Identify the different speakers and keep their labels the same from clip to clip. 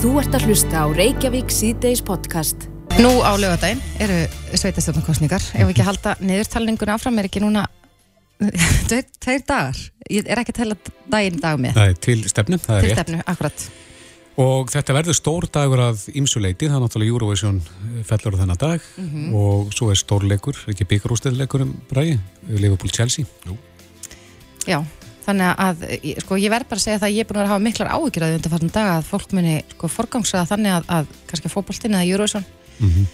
Speaker 1: Þú ert að hlusta á Reykjavík síðdeis podcast.
Speaker 2: Nú á lögadaginn eru sveitastjórnarkostningar. Ef við ekki halda niðurtalningun áfram er ekki núna tveir, tveir dagar. Ég er ekki að tella daginn í dag með.
Speaker 3: Er til stefnu, það er
Speaker 2: Til
Speaker 3: rétt.
Speaker 2: stefnu, akkurat.
Speaker 3: Og þetta verður stór dagur að ýmsuleiti, það er náttúrulega Eurovision fellur á þennan dag
Speaker 2: Mhm.
Speaker 3: og svo er stórleikur, ekki byggarústæðleikur um bræði, Liverpool-Chelsea. Jú.
Speaker 2: Já, þannig að sko, ég verð bara að segja það að ég er búin að hafa miklar áhyggjur að undarfartin dag að fólk muni sko, forgangsraða þannig að, að kannski fótboltinn eða Eurovision
Speaker 3: Mm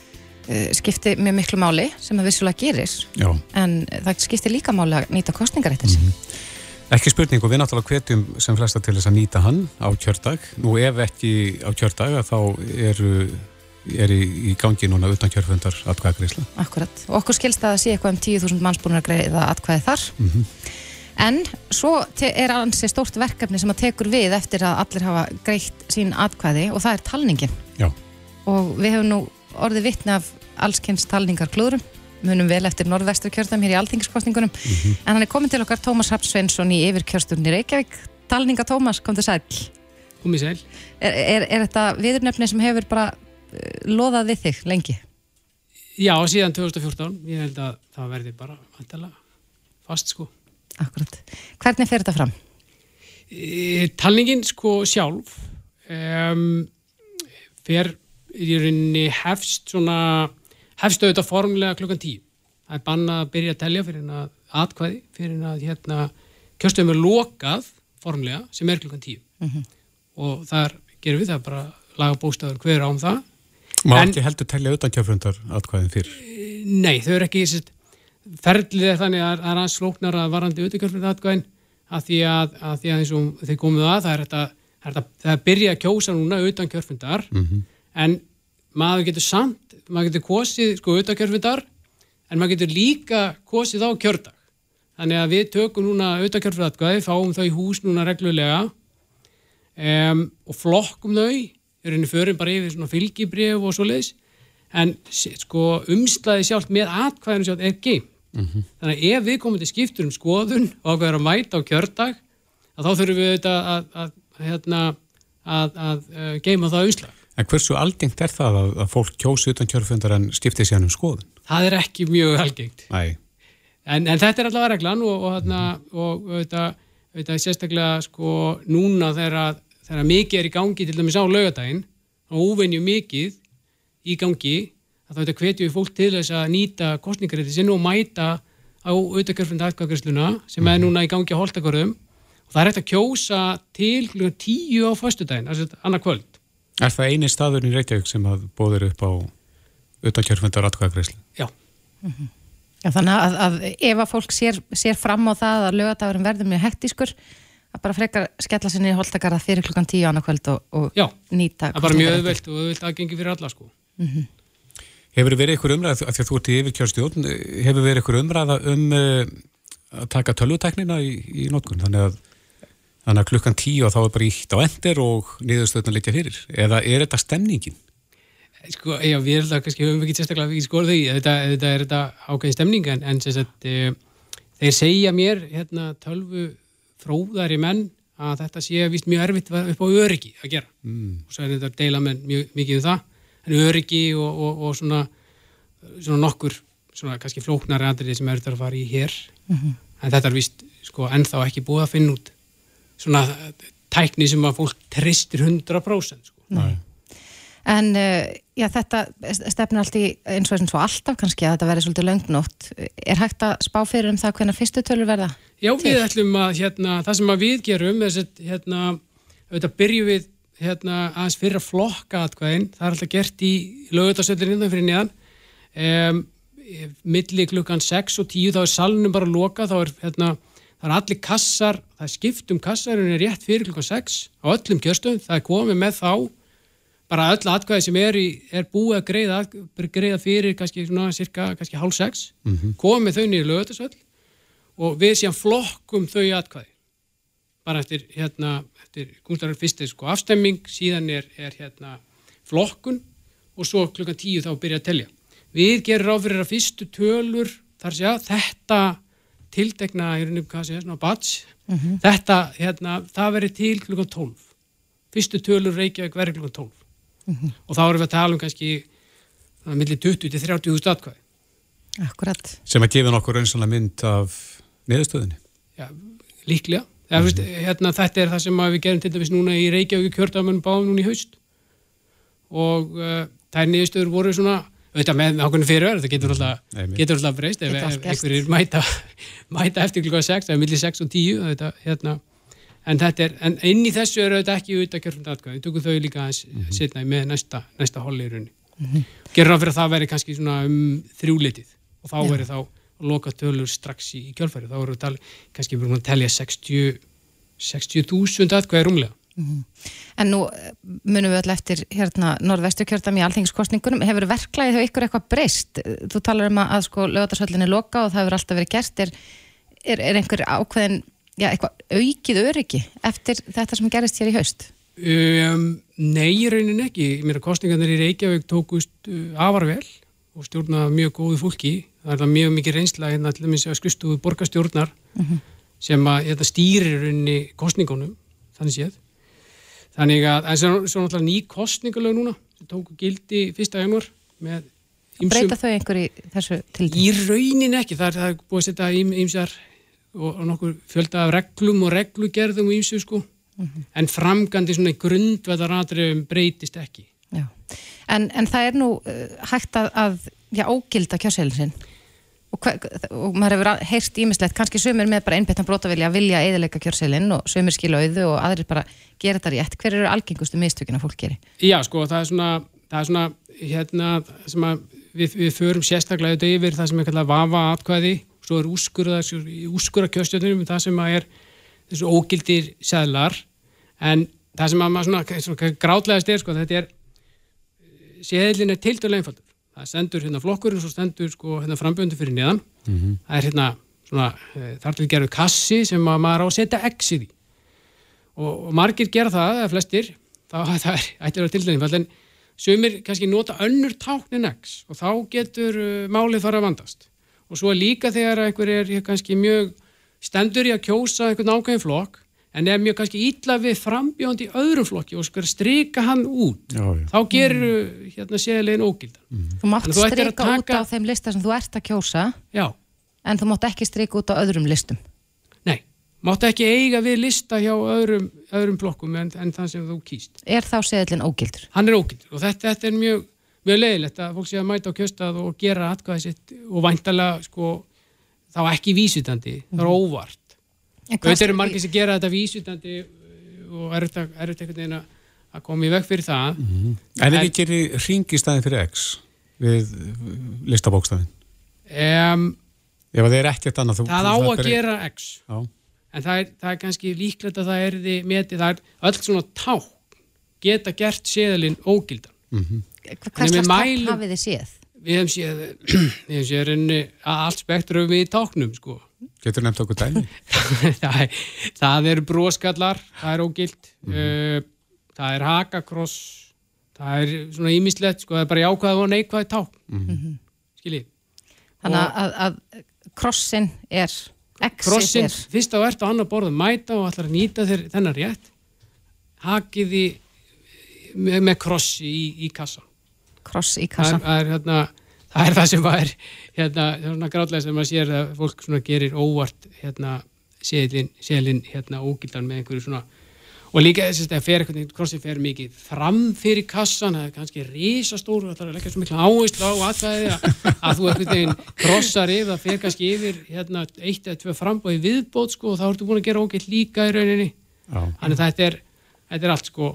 Speaker 2: uh, skipti mjög miklu máli sem það vissulega gerir
Speaker 3: Já,
Speaker 2: en það skipti líka máli að nýta kostningaréttins.
Speaker 3: Mhm. ekki spurning og við náttúrulega hvetjum sem flesta til þess að nýta hann á kjördag. Nú ef ekki á kjördag þá eru er í, í gangi núna utan kjörfundar atkvæðagreysla.
Speaker 2: Akkurat. Og okkur skilst að það sé eitthvað um 10.000 manns búin að greiða atkvæði þar.
Speaker 3: Mm
Speaker 2: En svo er ansi stórt verkefni sem að tekur við eftir að allir hafa greitt sín atkvæði og það er talningin.
Speaker 3: Já.
Speaker 2: Og við hefum nú orðið vittni af allskynns talningar klúðurum. Munum vel eftir norðvestur kjörðum hér í alþingiskostningunum. En hann er komin til okkar Tómas Rapp Svensson í yfirkjörsturnir Reykjavík. Talninga Tómas, kom til sæl.
Speaker 4: komið sæl.
Speaker 2: Er, er, er þetta viðurnefni sem hefur bara uh, loðað við þig lengi?
Speaker 4: Já, síðan 2014, ég held að það verði bara fast sko.
Speaker 2: Akkurat. Hvernig fer þetta fram?
Speaker 4: E, talningin sko sjálf um, fer í rauninni hefst svona hefst auðvitað formlega klukkan 10 það er bannað að byrja að telja fyrir að atkvæði, fyrir að hérna kjörstöðum er lokað formlega sem er klukkan 10 og þar gerum við það bara laga bóstaður hver án það
Speaker 3: Má
Speaker 4: En-
Speaker 3: ekki heldur telja utan kjörfundar atkvæðin fyrr.
Speaker 4: Nei, þau eru ekki ferlið er þannig að það er aðeins flóknar að varandi auðvitað atkvæðin að því að, að því að eins og þeir komuð að það er þetta, það er það er að byrja að kjósa núna utan kjörfundar en maður getur samt maður getur kosið sko utan kjörfundar en maður getur líka kosið á kjördag. Þannig að við tökum núna utan kjörfundar atkvæði, fáum þau í hús núna reglulega um, og flokkum þau í rauninni förum bara yfir svona fylgibrif og svo leiðis en sko umslæði sjálft með atkvæðinu sjálft er geim þannig að ef við komum til skiptur um skoðun og ákveður að mæta á kjördag þá þurfum við auðvitað að, að, að, hérna, að, að uh, geima það umslag
Speaker 3: En hversu algengt er það að, að fólk kjósi utan kjörfundar en skipti sér um skoðun?
Speaker 4: það er ekki mjög algengt.
Speaker 3: Æ,
Speaker 4: en, en þetta er allavega reglan og, og, hérna, og auðvitað, auðvitað sérstaklega sko núna þegar mikið er í gangi til dæmis á laugadaginn og óvenju mikið í gangi að hvetjum við fólk til þess að nýta kostningarétti sinn og mæta á auðvitað atkvæðagresluna sem er núna í gangi á Holtagörðum og það er hægt að kjósa til klukkan tíu á föstudaginn, þessi annað kvöld.
Speaker 3: Er það eini staður í Reykjavík sem að bóðir upp á utan kjörfundar atkvæðagreysla?
Speaker 4: Já,
Speaker 2: Já, þannig að, að ef að fólk sér, sér fram á það að lögadagurinn verður mjög hektískur að bara frekar skella sinni í holtakarða fyrir klukkan tíu annarkvöld og, og
Speaker 4: já,
Speaker 2: nýta
Speaker 3: Hefur verið ykkur umræða, af því að þú ert í yfirkjörstjórn, hefur verið ykkur umræða um uh, að taka tölvuteknina í, í notkun, þannig að, þannig að klukkan tíu og þá er bara ítt á endur og niðurstöðna litja fyrir, eða er þetta stemningin?
Speaker 4: Sko, já, við erum það kannski höfum ekki sérstaklega ekki skorð því, þetta, þetta er þetta ákveðin stemning en, en sagt, e, þeir segja mér, hérna, tölvu fróðari menn að þetta sé vist mjög erfitt upp á öryggi að gera. Mm. og svo er þetta að deila með mjög mikið um það, öryggi og, og, og svona, svona nokkur svona kannski flóknari atriði sem eru þetta að fara í hér en þetta er vist, sko, ennþá ekki búið að finna út svona tækni sem að fólk tristir 100% sko.
Speaker 3: Nei.
Speaker 2: En uh, já, þetta stefnir allt í eins og eins og alltaf kannski að þetta verði svolítið löngnótt. Er hægt að spá fyrir um það hvenær fyrstu tölur verða?
Speaker 4: Já,
Speaker 2: til?
Speaker 4: við ætlum að, hérna, það sem að við gerum, þess að, hérna, auðvitað byrjum við, hérna, aðeins fyrir að flokka atkvæðin, það er alltaf gert í lögutasöldin innan fyrir neðan, um, milli klukkan 6 og 10, þá er salnum bara loka, þá er, hérna, það er allir kassar, það er skipt um kassar, en er rétt fyrir klukkan 6 á öllum kjörstöðum, það er komið með þá, bara öll atkvæði sem er, í, er búið að greiða, greiða fyrir kannski svona cirka, kannski hálf 6, komið þau niður lögutasöld, og við síðan flokkum þau atkvæði bara eftir hérna, eftir kunstarar fyrst er sko afstemming, síðan er, er hérna flokkun og svo klukkan tíu þá byrja að telja. Við gerum ráð fyrir að fyrstu tölur þar sé að þetta tiltekna, ég er nefnum hvað sé, svona batch, þetta, hérna, það verið til klukkan 12, fyrstu tölur Reykjavík verður klukkan 12 og þá erum við að tala um kannski svona milli 20 til 30 húst atkvæði
Speaker 2: Akkurat.
Speaker 3: sem að gefa nokkur raunsanlega mynd af niðurstöðinni.
Speaker 4: Já, líklega. Ja, mm -hmm. hérna, þetta er það sem við gerum til dæmis núna í Reykjavík kjördamunum báðum núna í haust og uh, þær niðurstöður voru svona auðvitað með ákveðinu fyrirverð, það getur alltaf, getur alltaf breyst ef, einhverjir mæta, mæta eftir klukka 6 eða millir 6 og 10 þetta, hérna, en, er, en inn í þessu eru þetta ekki auðvitað kjörfund aðkvæð, við tökum þau líka að mm -hmm. setna með næsta, næsta holli í rauninni. Mm -hmm. Gerur á fyrir að það veri kannski svona um þrjúlitið og þá veri þá loka tölur strax í, í kjölfæri, þá eru við kannski verið að telja 60 60.000 aðkvæði rúmlega. Mm -hmm.
Speaker 2: En nú eh, munum við alltaf eftir hérna norðvesturkjörðam í alþingiskostningunum hefur verklaðið hjá ykkur eitthvað breyst þú talar um að sko lögatarsvöldin er loka og það hefur alltaf verið gert er, er, er einhver ákveðin, já eitthvað aukið öryggi eftir þetta sem gerist hér í haust?
Speaker 4: Um, nei, í raunin ekki mér að kostningarnir í Reykjavík tókust uh, afar vel og stjórnaði mjög góðu fólki það er mjög mikið reynsla hérna til að skristuðu borgastjórnar uh mhm. -huh. sem að þetta stýrir rauninni kostningunum þannig séð Þannig að það er svo náttúrulega ný kostningalög núna sem tóku gildi fyrsta januar með
Speaker 2: ymsum. Breyta þau einhverju þessu til því?
Speaker 4: Í raunin ekki, það er, það er búið að setja ymsar og nokkur fjölda af reglum og reglugerðum og ymsu sko, mm -hmm. en framgandi svona grundveðaratriðum breytist ekki.
Speaker 2: En, en það er nú uh, hægt að, að já, ógilda kjörseilin og, og maður hefur heyrst ímislegt, kannski sömur með bara einbettan brótavilja að vilja eðilega kjörseilin og sömur skilja auðu og aðrir bara gera þetta rétt. Hver eru algengustu mistökina fólk gerir?
Speaker 4: Já, sko, það er svona, það er svona hérna, sem að við, við förum sérstaklega auðvitað yfir það sem er kallað vafa atkvæði, svo er úskurða, úskurða kjörstjórnum, það sem að er þessu ógildir sæðlar, en það sem að maður svona, svona grátlegast er, sko, þetta er, séðlinn er tildulega einfaldur það stendur hérna flokkur og svo stendur sko hérna frambjöndu fyrir neðan. Mm -hmm. það er hérna svona e, þar til gerðu kassi sem maður á að setja x í og, og margir gera það, eða flestir þá það er ættir að tilnægum en sumir kannski nota önnur táknin x og þá getur uh, málið fara að vandast. Og svo líka þegar einhver er kannski mjög stendur í að kjósa einhvern ákveðin flokk en ef mjög kannski ítla við frambjóndi í öðrum flokki og skar strika hann út já, já. þá gerur mm. hérna séðilegin ógildan
Speaker 2: mm. Þú mátt þú strika taka... út á þeim lista sem þú ert að kjósa
Speaker 4: já.
Speaker 2: en þú mátt ekki strika út á öðrum listum
Speaker 4: Nei, mátt ekki eiga við lista hjá öðrum, öðrum flokkum en, en þann sem þú kýst
Speaker 2: Er þá séðilin ógildur?
Speaker 4: Hann er ógildur og þetta, þetta er mjög, mjög leiðilegt að fólk sé að mæta á kjöstað og gera atkvæði sitt og væntalega sko, þá ekki vísutandi, mm. það er mhm. óvart Þetta eru margir sem gera þetta vísutandi og er þetta einhvern veginn að koma í veg fyrir það.
Speaker 3: Mm -hmm. En er ekki ringi staðin fyrir X við listabókstafin?
Speaker 4: Um,
Speaker 3: Ef það er ekkert annað.
Speaker 4: Þú, það á að gera X. Já. En það er, það er kannski líklegt að það er því metið, það er öll svona tá geta gert séðalinn ógildan.
Speaker 2: Mm -hmm. Hvers slags tá hafið þið séð?
Speaker 4: Við hefum séð, við hefum séð allt spektrum við táknum sko.
Speaker 3: Getur nefnt okkur dæmi?
Speaker 4: það, það er bróskallar, það er ógilt, mm -hmm. uh, það er hakakross, það er svona ímislegt, sko, það er bara jákvæð og neikvæð tá, mm -hmm. skiljið.
Speaker 2: Þannig og að, að krossin er,
Speaker 4: krossin, er... fyrst á ert og annar borða mæta og allar nýta þeir þennar rétt, hakiði með, með kross í, í kassa.
Speaker 2: Kross í kassa.
Speaker 4: Það er, er hérna það er það sem var hérna, svona gráðlega sem maður sér að fólk svona gerir óvart hérna, selin, selin hérna ógildan með einhverju svona og líka þess að fer eitthvað, krossin fer mikið fram fyrir kassan, það er kannski risastóru, það er leggja svo mikla áherslu á aðfæði að, þú eitthvað neginn krossar yfir, það fer kannski yfir hérna eitt eða tvö frambóði viðbót sko og þá ertu búin að gera ógilt líka í rauninni. Þannig þetta er, þetta er allt sko.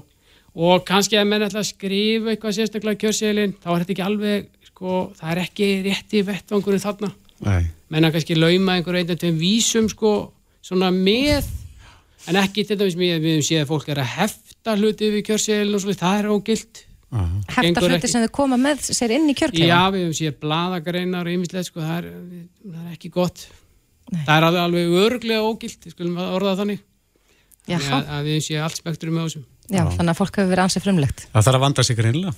Speaker 4: Og kannski að menn ætla að skrifa eitthvað sérstaklega kjörseilin, þá er þetta ekki alveg sko, það er ekki rétti vettvangunum þarna. Nei. menna kannski lauma einhver einnig til vísum sko, svona með en ekki til dæmis við við séum að fólk er að hefta hluti við kjörseilin og svolítið, það er ógilt.
Speaker 2: Uh -huh. Hefta hluti sem þau koma með sér inn í kjörklefa?
Speaker 4: Já, við séum bladagreinar og yfirslega, sko, það er, það er ekki gott. Nei. það er alveg, alveg örglega ógilt, skulum orða þannig. Að, að við séum allt spektrum með þessum.
Speaker 2: Já, þannig að fólk hefur verið ansið frumlegt.
Speaker 3: Það þarf að vanda sig greinlega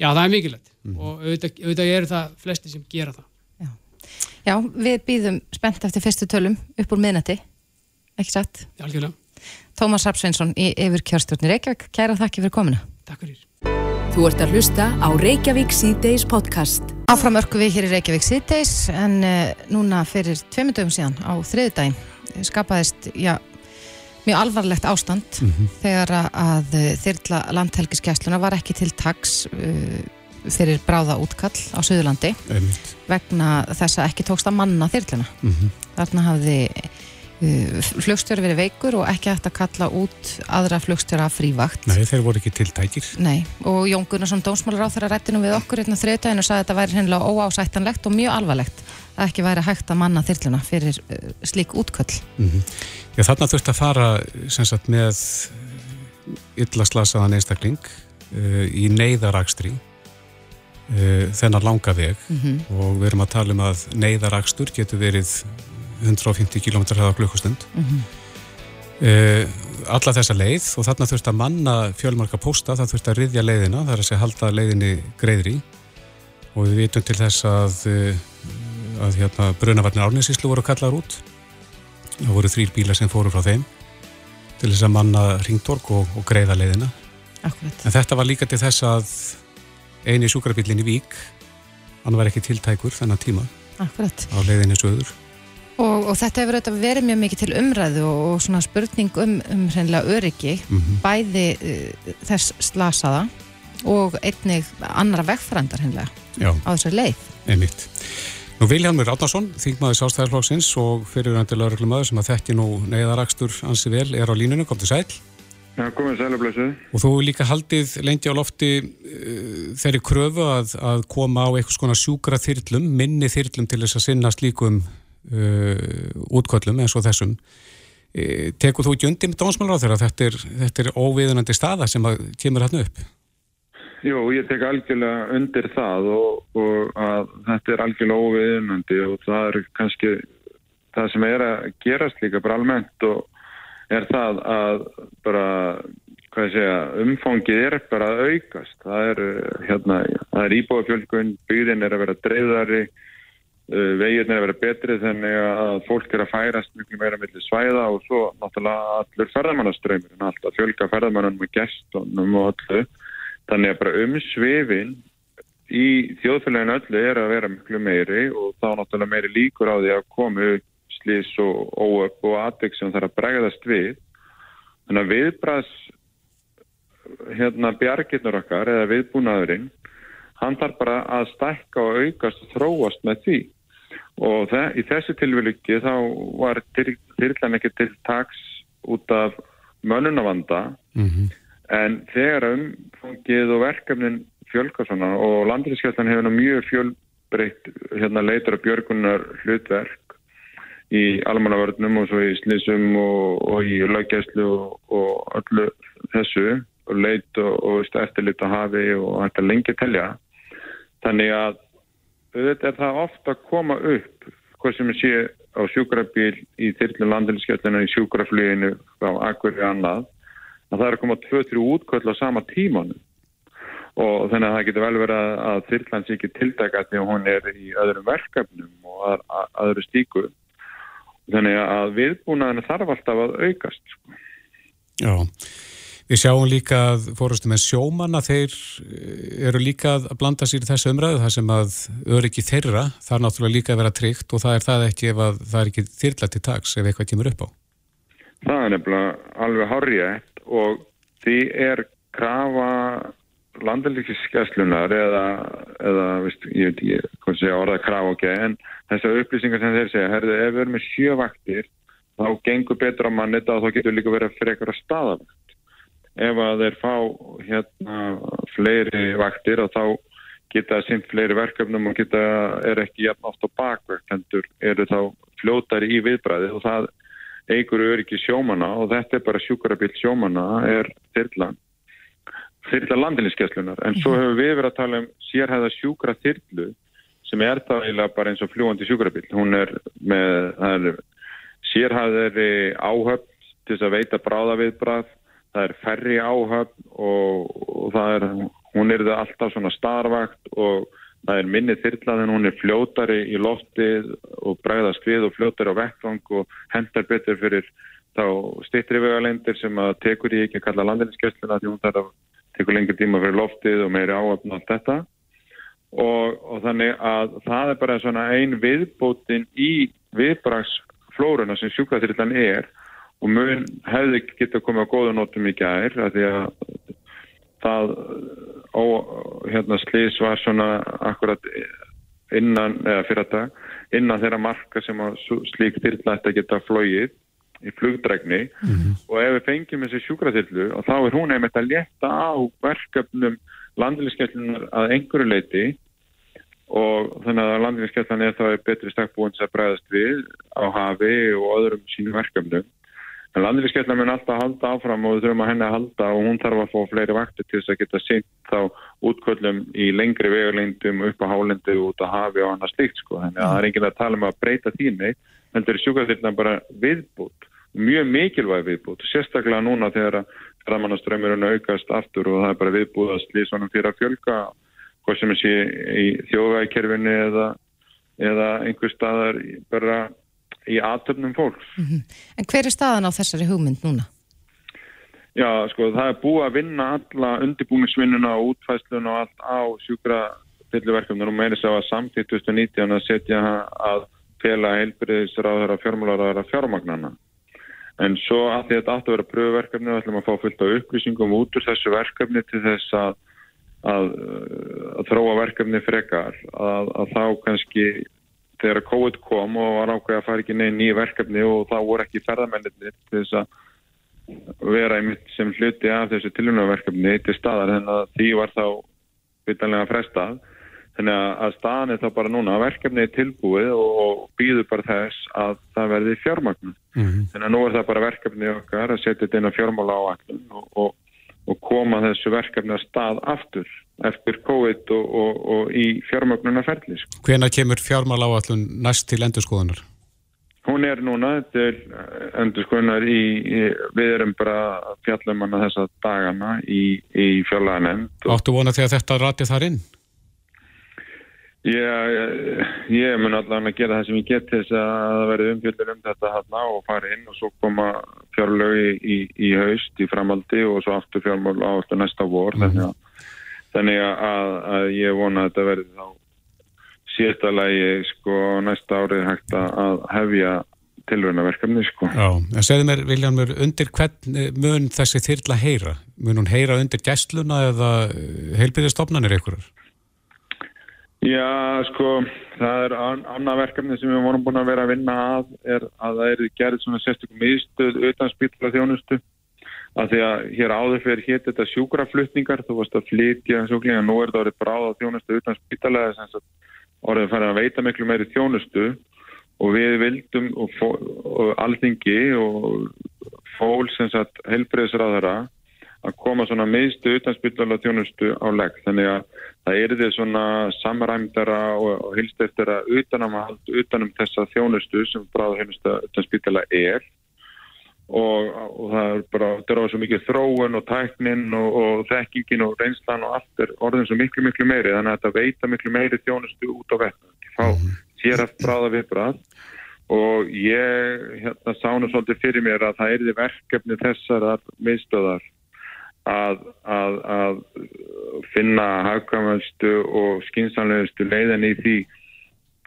Speaker 4: Já, það er mikilvægt mm. og auðvitað, auðvitað eru það flesti sem gera það.
Speaker 2: Já, Já við býðum spennt eftir fyrstu tölum upp úr miðnætti, ekki satt?
Speaker 4: Já, algjörlega.
Speaker 2: Tómas Rapsveinsson í yfir kjörstjórnir Reykjavík, kæra þakki fyrir komina.
Speaker 4: Takk fyrir.
Speaker 1: Þú ert að hlusta á Reykjavík síðdeis podcast.
Speaker 2: Áfram örku við hér í Reykjavík síðdeis en uh, núna fyrir tveimundum síðan á þriðdægin skapaðist, já, mjög alvarlegt ástand þegar að uh, þyrla landhelgiskessluna var ekki til tags uh, fyrir bráða útkall á Suðurlandi
Speaker 3: Einmitt.
Speaker 2: vegna þess að ekki tókst að manna þyrluna.
Speaker 3: Mhm.
Speaker 2: Þarna hafði flugstjóri verið veikur og ekki hægt að kalla út aðra flugstjóra frívakt.
Speaker 3: Nei, þeir voru ekki tiltækir.
Speaker 2: Nei, og Jón Gunnarsson dómsmálar á þeirra rættinu við okkur hérna þriðdæginu og sagði að þetta væri hennilega óásættanlegt og mjög alvarlegt að ekki væri hægt að manna þyrluna fyrir uh, slík útköll.
Speaker 3: Já, þarna þurfti að fara sem sagt með illa slasaðan einstakling uh, í neyðarakstri uh, þennan langa veg og við erum að tala um að neyðarakstur getur verið 150 km hraða klukkustund. Uh, alla þessa leið og þarna þurfti að manna fjölmarka pósta, það þurfti að riðja leiðina það er að segja halda leiðinni greiðri. Og við vitum til þess að uh, að hérna brunavarnir árninsíslu voru kallar út. Það voru þrýr bílar sem fóru frá þeim til þess að manna ringtork og, og greiða leiðina.
Speaker 2: Akkurat.
Speaker 3: en þetta var líka til þess að eini sjúkrabílinn í Vík hann var ekki tiltækur þennan tíma.
Speaker 2: Akkurat.
Speaker 3: á leiðinni söður
Speaker 2: Og, og þetta hefur auðvitað verið mjög mikið til umræðu og, og svona spurning um, um hreinlega öryggi, bæði uh, þess slasaða og einnig annara vegfærandar hreinlega
Speaker 3: Já,
Speaker 2: á þessari leið.
Speaker 3: einmitt. Nú Viljámur Átnarsson, þingmaður sástæðarflokksins og fyrirvændi lauruglumöður sem að þekki nú neyðarakstur ansi vel er á línunum, kom til sæl.
Speaker 5: Já, komið sælublessu.
Speaker 3: og þú hefur líka haldið lengi á lofti uh, þeirri kröfu að, að koma á eitthvað skona sjúkra þyrlum, minni þyrlum til þess að sinna slíkum útköllum eins og þessum. Uh, tekur þú ekki undir með dónsmálar á þeirra þetta er, þetta er óviðunandi staða sem kemur hann upp?
Speaker 5: Jú, ég tek algjörlega undir það og, og að þetta er algjörlega óviðunandi og það er kannski það sem er að gerast líka bara almennt og er það að bara, hvað ég segja, umfangið er bara að aukast. Það er, eh, hérna, það er íbúafjölgun, byggðin er að vera dreifðari, uh, veginn er að vera betri þannig að fólk er að færast miklu meira millir svæða og svo náttúrulega allur ferðamannaströymur en allt að fjölga ferðamannunum og gestunum og öllu. Þannig að bara umsvifin í þjóðfélaginu öllu er að vera miklu meiri og þá náttúrulega meiri líkur á því að komu slís og óöpp og atvik sem þarf að bregðast við. Þannig að viðbræðs hérna bjargirnur okkar eða viðbúnaðurinn hann þarf bara að stækka og aukast og þróast með því og þe í þessu tilvíluki þá var þyrlan ekki til taks út af mönnunavanda
Speaker 3: Mm
Speaker 5: en þegar umfangið og verkefnin fjölka svona og landriðskjöldan hefur nú mjög fjölbreytt hérna leitur að björgunar hlutverk í almannavörnum og svo í slísum og, og í löggæslu og, og öllu þessu og leit og, og eftirlit að hafi og þetta lengi telja. Þannig að auðvitað er það ofta að koma upp hvað sem sé á sjúkrabíl í þyrlun landriðskjöldinu í sjúkrafluginu á akkurri annað að það er að koma 2-3 útköll á sama tímanu og þannig að það getur vel verið að, þyrlan sé ekki tildæka því að hún er í öðrum verkefnum og að, að, öðru stíku þannig að viðbúnaðinu þarf alltaf að aukast sko.
Speaker 3: Já, við sjáum líka að fórustum með sjómanna þeir eh, eru líka að blanda sér í þessu umræðu þar sem að öryggi þeirra þarf náttúrulega líka að vera tryggt og það er það ekki ef að það er ekki þyrla til tags ef eitthvað kemur upp á.
Speaker 5: það er nefnilega alveg horrið og því er krafa landalíkisskeslunar eða, eða veist, ég veit ekki hvað segja orða krafa ok, en þessar upplýsingar sem þeir segja, herðu, ef við erum með sjö vaktir þá gengur betur á mann þetta og þá getur líka verið að fyrir eitthvað staðavakt ef að þeir fá hérna fleiri vaktir og þá geta sinn fleiri verkefnum og geta er ekki jafn oft á bakverk hendur eru þá fljótari í viðbræði og það eigur öryggi sjómana og þetta er bara sjúkarabill sjómana er þyrlan þyrla landinniskeslunar en svo hefur við verið að tala um sérhæða sjúkra þyrlu sem er það eiginlega bara eins og fljúandi sjúkrabill hún er með er sérhæðari áhöfn til þess að veita bráðaviðbræð það er færri áhöfn og, og það er hún er það alltaf svona starvakt og það er minni þyrlað en hún er fljótari í loftið og bregðast við og fljótari á vettvang og hendar betur fyrir þá stýttri vegalendir sem að tekur í ekki að kalla landinskjölduna því hún þarf að tekur lengri tíma fyrir loftið og meiri áöfn og allt þetta. Og, og þannig að það er bara svona ein viðbótin í viðbraksflórunna sem sjúkraþyrlan er og mun hefði geta komið á góða nótum í gær að því að það ó, hérna slís var svona akkurat innan, eða fyrir þetta innan þeirra marka sem slík þyrla þetta geta flóið í flugdregni mm -hmm. og ef við fengjum þessi sjúkraþyrlu og þá er hún einmitt að leta á verkefnum landinskjöldunar að einhverju leiti og þannig að landinskjöldan er þá betri stakkbúins að bregðast við á hafi og öðrum sínum verkefnum en landinskjöldan mun alltaf halda áfram og við þurfum að henni að halda og hún þarf að fá fleiri vakti til þess að geta sýnt þá útkvöldum í lengri vegulegndum upp á hálendi út á hafi og annað slíkt sko. Þannig að það er enginn að tala um að breyta þínu en þetta er sjúkraþyrlan bara viðbútt mjög mikilvæg viðbútt, sérstaklega núna þegar að ramannaströmmurinn aukast aftur og það er bara viðbútt að slísvanum fyrir að fjölga hvað sem sé í þjóðvægkerfinni eða, eða einhver staðar bara í aðtöfnum fólks. Mm
Speaker 2: -hmm. En hver er staðan á þessari hugmynd núna?
Speaker 5: Já, sko, það er búið að vinna alla undirbúinisvinnuna og útfæsluna og allt á sjúkra fylgverkefnum og meira sér að samtíð 2019 að setja að fela heilbyrðisráður að fjármálaráður að fjármagnana. En svo að því að þetta átt að vera pröfuverkefni og ætlum að fá fullt á upplýsingum út úr þessu verkefni til þess að, að, að þróa verkefni frekar að, að þá kannski þegar COVID kom og var ákveð að fara ekki neina nýja verkefni og þá voru ekki ferðamennir til þess að vera einmitt sem hluti af þessu tilhjónaverkefni til staðar en því var þá vitanlega frestað Þannig að staðan er þá bara núna að verkefni er tilbúið og býður bara þess að það verði fjármagnu. Mm -hmm. Þannig að nú er það bara verkefni okkar að setja þetta inn á fjármála áallun og, og, og koma þessu verkefni að stað aftur eftir COVID og, og í fjármagnuna ferli. Sko.
Speaker 3: Hvena kemur fjármála áallun næst til endurskoðunar?
Speaker 5: Hún er núna til endurskoðunar í, í við erum bara fjallum hana þessa dagana í, í fjárlaganend.
Speaker 3: Áttu vona að þetta rati þar inn?
Speaker 5: Ég, ég mun allavega að gera það sem ég get þess að það verði umfjöldur um þetta hérna og fara inn og svo koma fjárlögi í, í haust í framaldi og svo aftur fjármál á alltaf næsta vor mm -hmm. þannig, að, þannig að, að ég vona að þetta verði þá síðasta lægi sko næsta árið hægt að hefja tilvönaverkefni sko.
Speaker 3: Já, en segðu mér Viljanmur, undir hvern mun þessi þyrla heyra? Mun hún heyra undir gæstluna eða heilbyrðistofnanir einhverjar?
Speaker 5: Já, sko, það er annað verkefni sem við vorum búin að vera að vinna að er að það er gerðið svona sérstökum ístöð utan spítla þjónustu að því að hér áður fyrir hétt þetta sjúkraflutningar, þú varst að flytja sjúklinga, nú er þetta orðið bráð á þjónustu utan spítala þess að orðið færði að veita miklu meiri þjónustu og við vildum og, og alþingi og fól sem sagt helbreyðsraðara að koma svona miðstu utanspillala þjónustu á legg. Þannig að það er því svona samræmdara og, og hilst eftir að utanum, utanum þessa þjónustu sem bráðhjónustu utanspillala er og, og það er bara, þetta er á svo mikið þróun og tæknin og, og þekkingin og reynslan og allt er orðin svo miklu miklu meiri þannig að þetta veita miklu meiri þjónustu út á vettum. Þá mhm. sér að bráða viðbrað og ég hérna sána svolítið fyrir mér að það er því verkefni þessar miðstöðar að, að, að finna hagkvæmastu og skinsanlegustu leiðan í því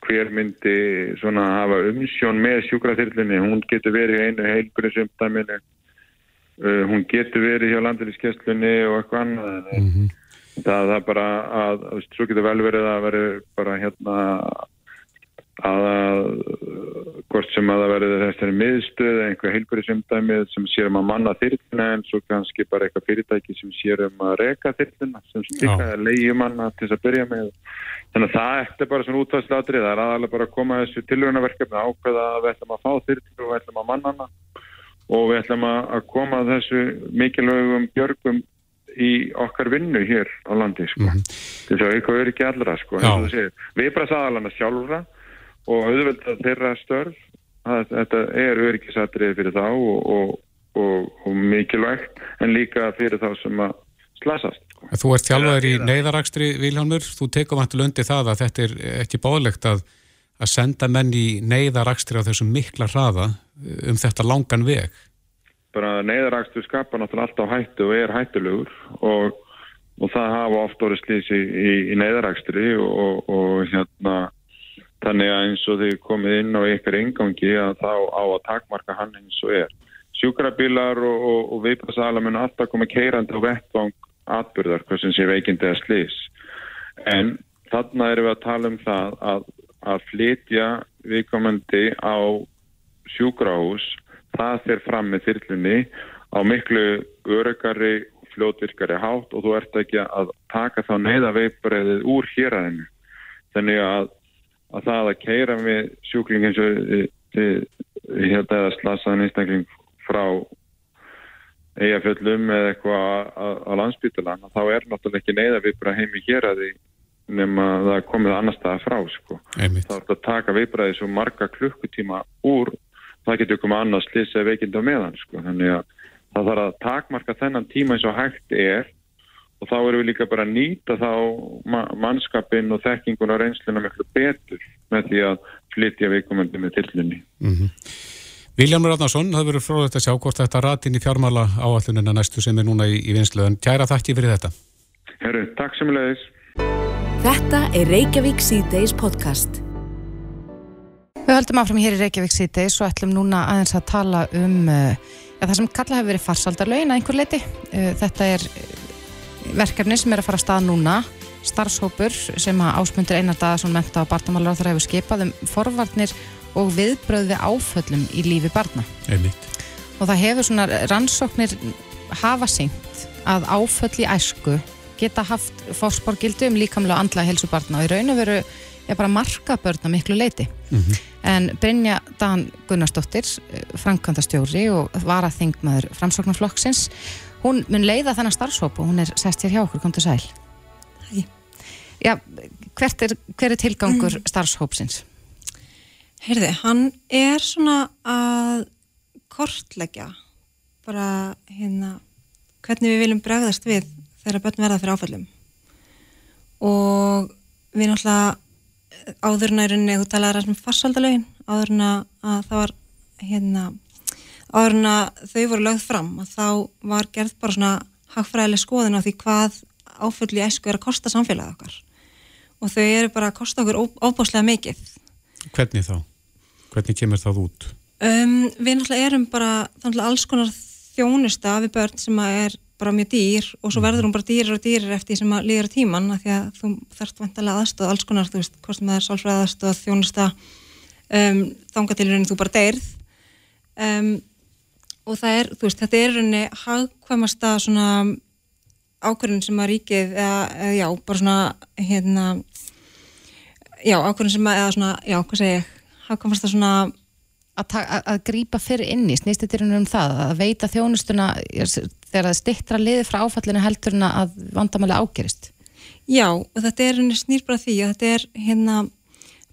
Speaker 5: hver myndi svona hafa umsjón með sjúkraþyrlunni hún getur verið í einu heilbjörnsumdæminu uh, hún getur verið hjá landinskesslunni og eitthvað annað mm -hmm. það, það bara að, svo getur vel verið að verið bara hérna að hvort sem að það verður þessari miðstöð einhver heilbærisumdæmið sem sér um að manna þyrluna en svo kannski bara eitthvað fyrirtæki sem sér um að reka þyrluna sem stikka eða leiði manna til þess að byrja með þannig að það eftir bara svona útvæðsladrið það er aðalega bara að koma þessu tilvönaverkefni ákveða að við ætlum að fá þyrluna og við ætlum að manna hana og við ætlum að koma þessu mikilvægum björgum í okkar vinnu hér á landi sko. mm -hmm. þess að eitthvað er ekki allra sko. við bara saðalana sjálfra og auðvitað þeirra störf að þetta er öryggisatrið fyrir þá og, og, og, og mikilvægt en líka fyrir þá sem að slasast.
Speaker 3: Þú ert þjálfaður í neyðarakstri Vilhelmur, þú tekum hættu lundi það að þetta er ekki báðlegt að, að senda menn í neyðarakstri á þessum mikla hraða um þetta langan veg.
Speaker 5: bara neyðarakstur skapar náttúrulega alltaf hættu og er hættulegur og, og það hafa oft orðið slísi í, í neyðarakstri og, og hérna þannig að eins og þið komið inn á ykkur engangi að þá á að takmarka hann eins og er. Sjúkrabílar og, og, og viðpassala mun alltaf koma keirandi á vettvang atbyrðar hvað sem sé veikindi að slís. En þarna erum við að tala um það að, að flytja viðkomandi á sjúkrahús það fyrir fram með þyrlunni á miklu örugari fljótvirkari hátt og þú ert ekki að taka þá neyða veipbreiðið úr héræðinu. Þannig að, að það að keira með sjúkling eins og hérna eða slasaðan einstakling frá eigafjöllum eða eitthvað á landsbytulan þá er náttúrulega ekki neyða veipbreið heim í héræði nema það komið annar staða frá sko.
Speaker 3: Einmitt.
Speaker 5: Það er að taka veipbreiðið svo marga klukkutíma úr það getur komið annars slisa veikind á meðan sko. þannig að það þarf að takmarka þennan tíma eins og hægt er og þá erum við líka bara að nýta þá mannskapin og þekkingun og reynsluna miklu betur með því að flytja viðkomandi með tillunni
Speaker 3: mm -hmm. Viljámur Ráðnarsson, það verður fróðilegt að sjá hvort þetta ratin í fjármála áallunina næstu sem er núna í, í vinslu en kæra þakki fyrir þetta.
Speaker 5: Herru, takk sem leiðis
Speaker 1: Þetta er Reykjavík C-Days podcast.
Speaker 2: Við höldum áfram hér í Reykjavík síðdeis og ætlum núna aðeins að tala um uh, ja, það sem kalla hefur verið farsaldarlaugin að einhver leiti. Uh, þetta er verkefni sem er að fara að stað núna, starfshópur sem að ásmundir einar dag sem menta á barnamálar á það hefur skipað um forvarnir og viðbröði áföllum í lífi barna.
Speaker 3: Einmitt.
Speaker 2: Og það hefur svona rannsóknir hafa syngt að áföll í æsku geta haft fórsporgildu um líkamlega andla helsu barna og í raun og veru er bara marka börna miklu leiti. Mm -hmm. En Brynja Dan Gunnarsdóttir, framkvæmdastjóri og varaþingmaður framsóknarflokksins, hún mun leiða þennan starfsóp og hún er sest hér hjá okkur, kom til sæl.
Speaker 6: Hæ.
Speaker 2: Já, hvert er, hver er tilgangur mm. starfsópsins?
Speaker 6: Heyrði, hann er svona að kortleggja bara hérna hvernig við viljum bregðast við þegar börn verða fyrir áfællum og við náttúrulega áður en að þú talaði um farsaldalögin áður en að það var hérna, áður en að þau voru lögð fram að þá var gerð bara svona hagfræðileg skoðin á því hvað áfulli æsku er að kosta samfélagið okkar og þau eru bara að kosta okkur óbáslega mikið
Speaker 3: Hvernig þá? Hvernig kemur það út?
Speaker 6: Um, við náttúrulega erum bara alls konar þjónusta við börn sem er bara mjög dýr og svo verður hún bara dýrir og dýrir eftir því sem að líður tíman að því að þú þarfst vantilega aðstöð alls konar, þú veist, hvort sem það er sálfræð aðstöð þjónusta um, þangatilurinn þú bara deyrð um, og það er, þú veist, þetta er rauninni hagkvæmasta svona ákvörðin sem að ríkið eða, eða já, bara svona hérna já, ákvörðin sem að, eða svona, já, hvað segja hagkvæmasta svona
Speaker 2: að, að grípa fyrir inni, snýst þetta um það að veita þjónustuna þegar það stittra liði frá áfallinu heldur en að vandamæli ágerist?
Speaker 6: Já, og þetta er snýr bara því að þetta er hérna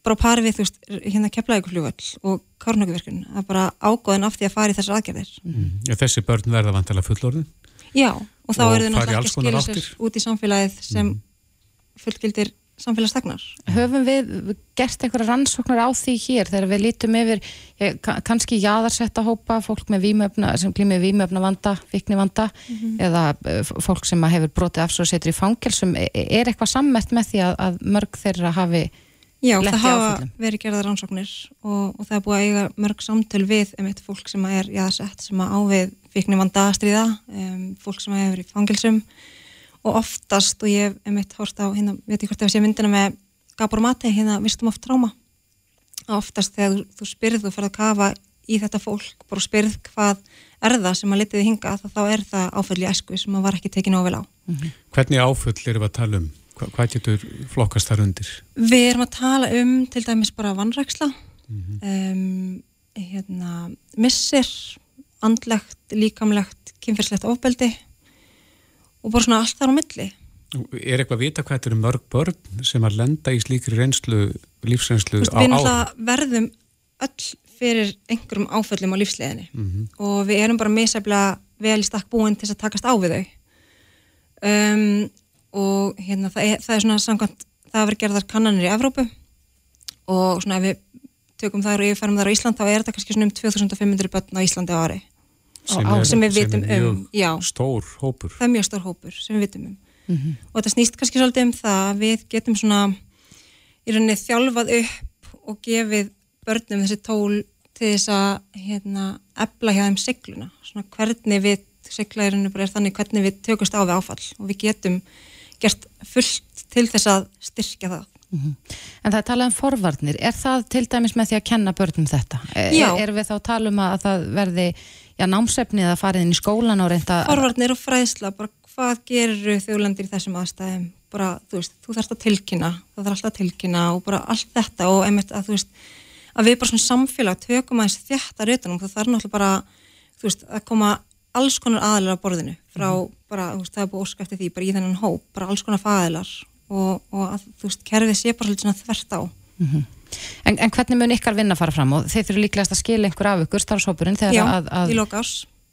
Speaker 6: bara parið við þú veist, hérna keflaugufljóðall og kárnökuverkun, það er bara ágóðin af því að fara í þessar aðgerðir
Speaker 3: mm. ja, Þessi börn verða vantilega fullorðin
Speaker 6: Já, og þá og er það náttúrulega ekki að skilja sér út í samfélagið sem mm. fullgildir samfélagstegnar.
Speaker 2: Höfum við gert einhverja rannsóknar á því hér þegar við lítum yfir eh, kannski jáðarsetta hópa, fólk með výmöfna sem glýmið výmöfna vanda, vikni vanda mm -hmm. eða eh, fólk sem hefur brotið af svo setur í fangelsum e, e, er eitthvað sammett með því að, að mörg þeirra hafi
Speaker 6: Já, það hafa verið gerða rannsóknir og, og það er búið að eiga mörg samtöl við um eitt fólk sem er jáðarsett sem að ávið vikni vanda aðstríða um, fólk sem hefur í fangelsum og oftast og ég hef meitt hórst á hérna, veit ég hvort ef ég sé myndina með Gabor Mate, hérna vistum oft tráma oftast þegar þú, þú spyrð og ferð að kafa í þetta fólk bara spyrð hvað er það sem að litiði hinga þá er það áföll í esku sem að var ekki tekið nóg vel á mm
Speaker 3: -hmm. Hvernig áföll erum við að tala um? Hva, hvað getur flokkast þar undir?
Speaker 6: Við erum að tala um til dæmis bara vannræksla mm -hmm. um, hérna, missir andlegt, líkamlegt kynferðslegt ofbeldi og bara svona allt þar á milli
Speaker 3: Er eitthvað að vita hvað þetta eru mörg börn sem að lenda í slíkri reynslu lífsreynslu
Speaker 6: á áður? Við verðum öll fyrir einhverjum áföllum á lífsleginni mm -hmm. og við erum bara misæfla vel í stakk búin til að takast á við þau um, og hérna það er, það er svona samkvæmt það að vera gerðar kannanir í Evrópu. Og svona ef við tökum þar og yfirferðum þar á Ísland þá er þetta kannski svona um 2500 börn á Íslandi á ári.
Speaker 3: Sem,
Speaker 6: á-
Speaker 3: er,
Speaker 6: sem við vitum
Speaker 3: mjög
Speaker 6: um, já.
Speaker 3: stór hópur.
Speaker 6: Það er mjög stór hópur sem við vitum um. Og þetta snýst kannski svolítið um það að við getum svona í rauninni þjálfað upp og gefið börnum þessi tól til þess að hérna, ebla hjá þeim sigluna. Svona hvernig við sigla í rauninni bara er þannig hvernig við tökumst á við áfall. Og við getum gert fullt til þess að styrkja það
Speaker 2: En það er talað um forvarnir. Er það til dæmis með því að kenna börnum þetta? Er,
Speaker 6: Já.
Speaker 2: erum við þá að tala um að það verði já, námsefnið að fara inn í skólan og reynda...
Speaker 6: Forvarnir og fræðsla, bara hvað gerir þjóðlendir í þessum aðstæðum bara, þú veist, þú þarfst að tilkynna það þarf alltaf að tilkynna og bara allt þetta og einmitt að þú veist, að við bara svona samfélag tökum aðeins þjættar utanum það þarf náttúrulega bara, þú veist, að koma alls konar aðilar á borðinu frá bara, þú veist, það er búið ósk eftir því bara í þennan hóp, bara alls konar fæðilar og, og að, þú veist, kerfið sé bara svolítið svona þvert á.
Speaker 2: En, en hvernig mun ykkar vinna fara fram? Og þeir þurfu líklegast að skila einhver af ykkur starfshópurinn þegar
Speaker 6: Já,
Speaker 2: að, að
Speaker 6: í lokás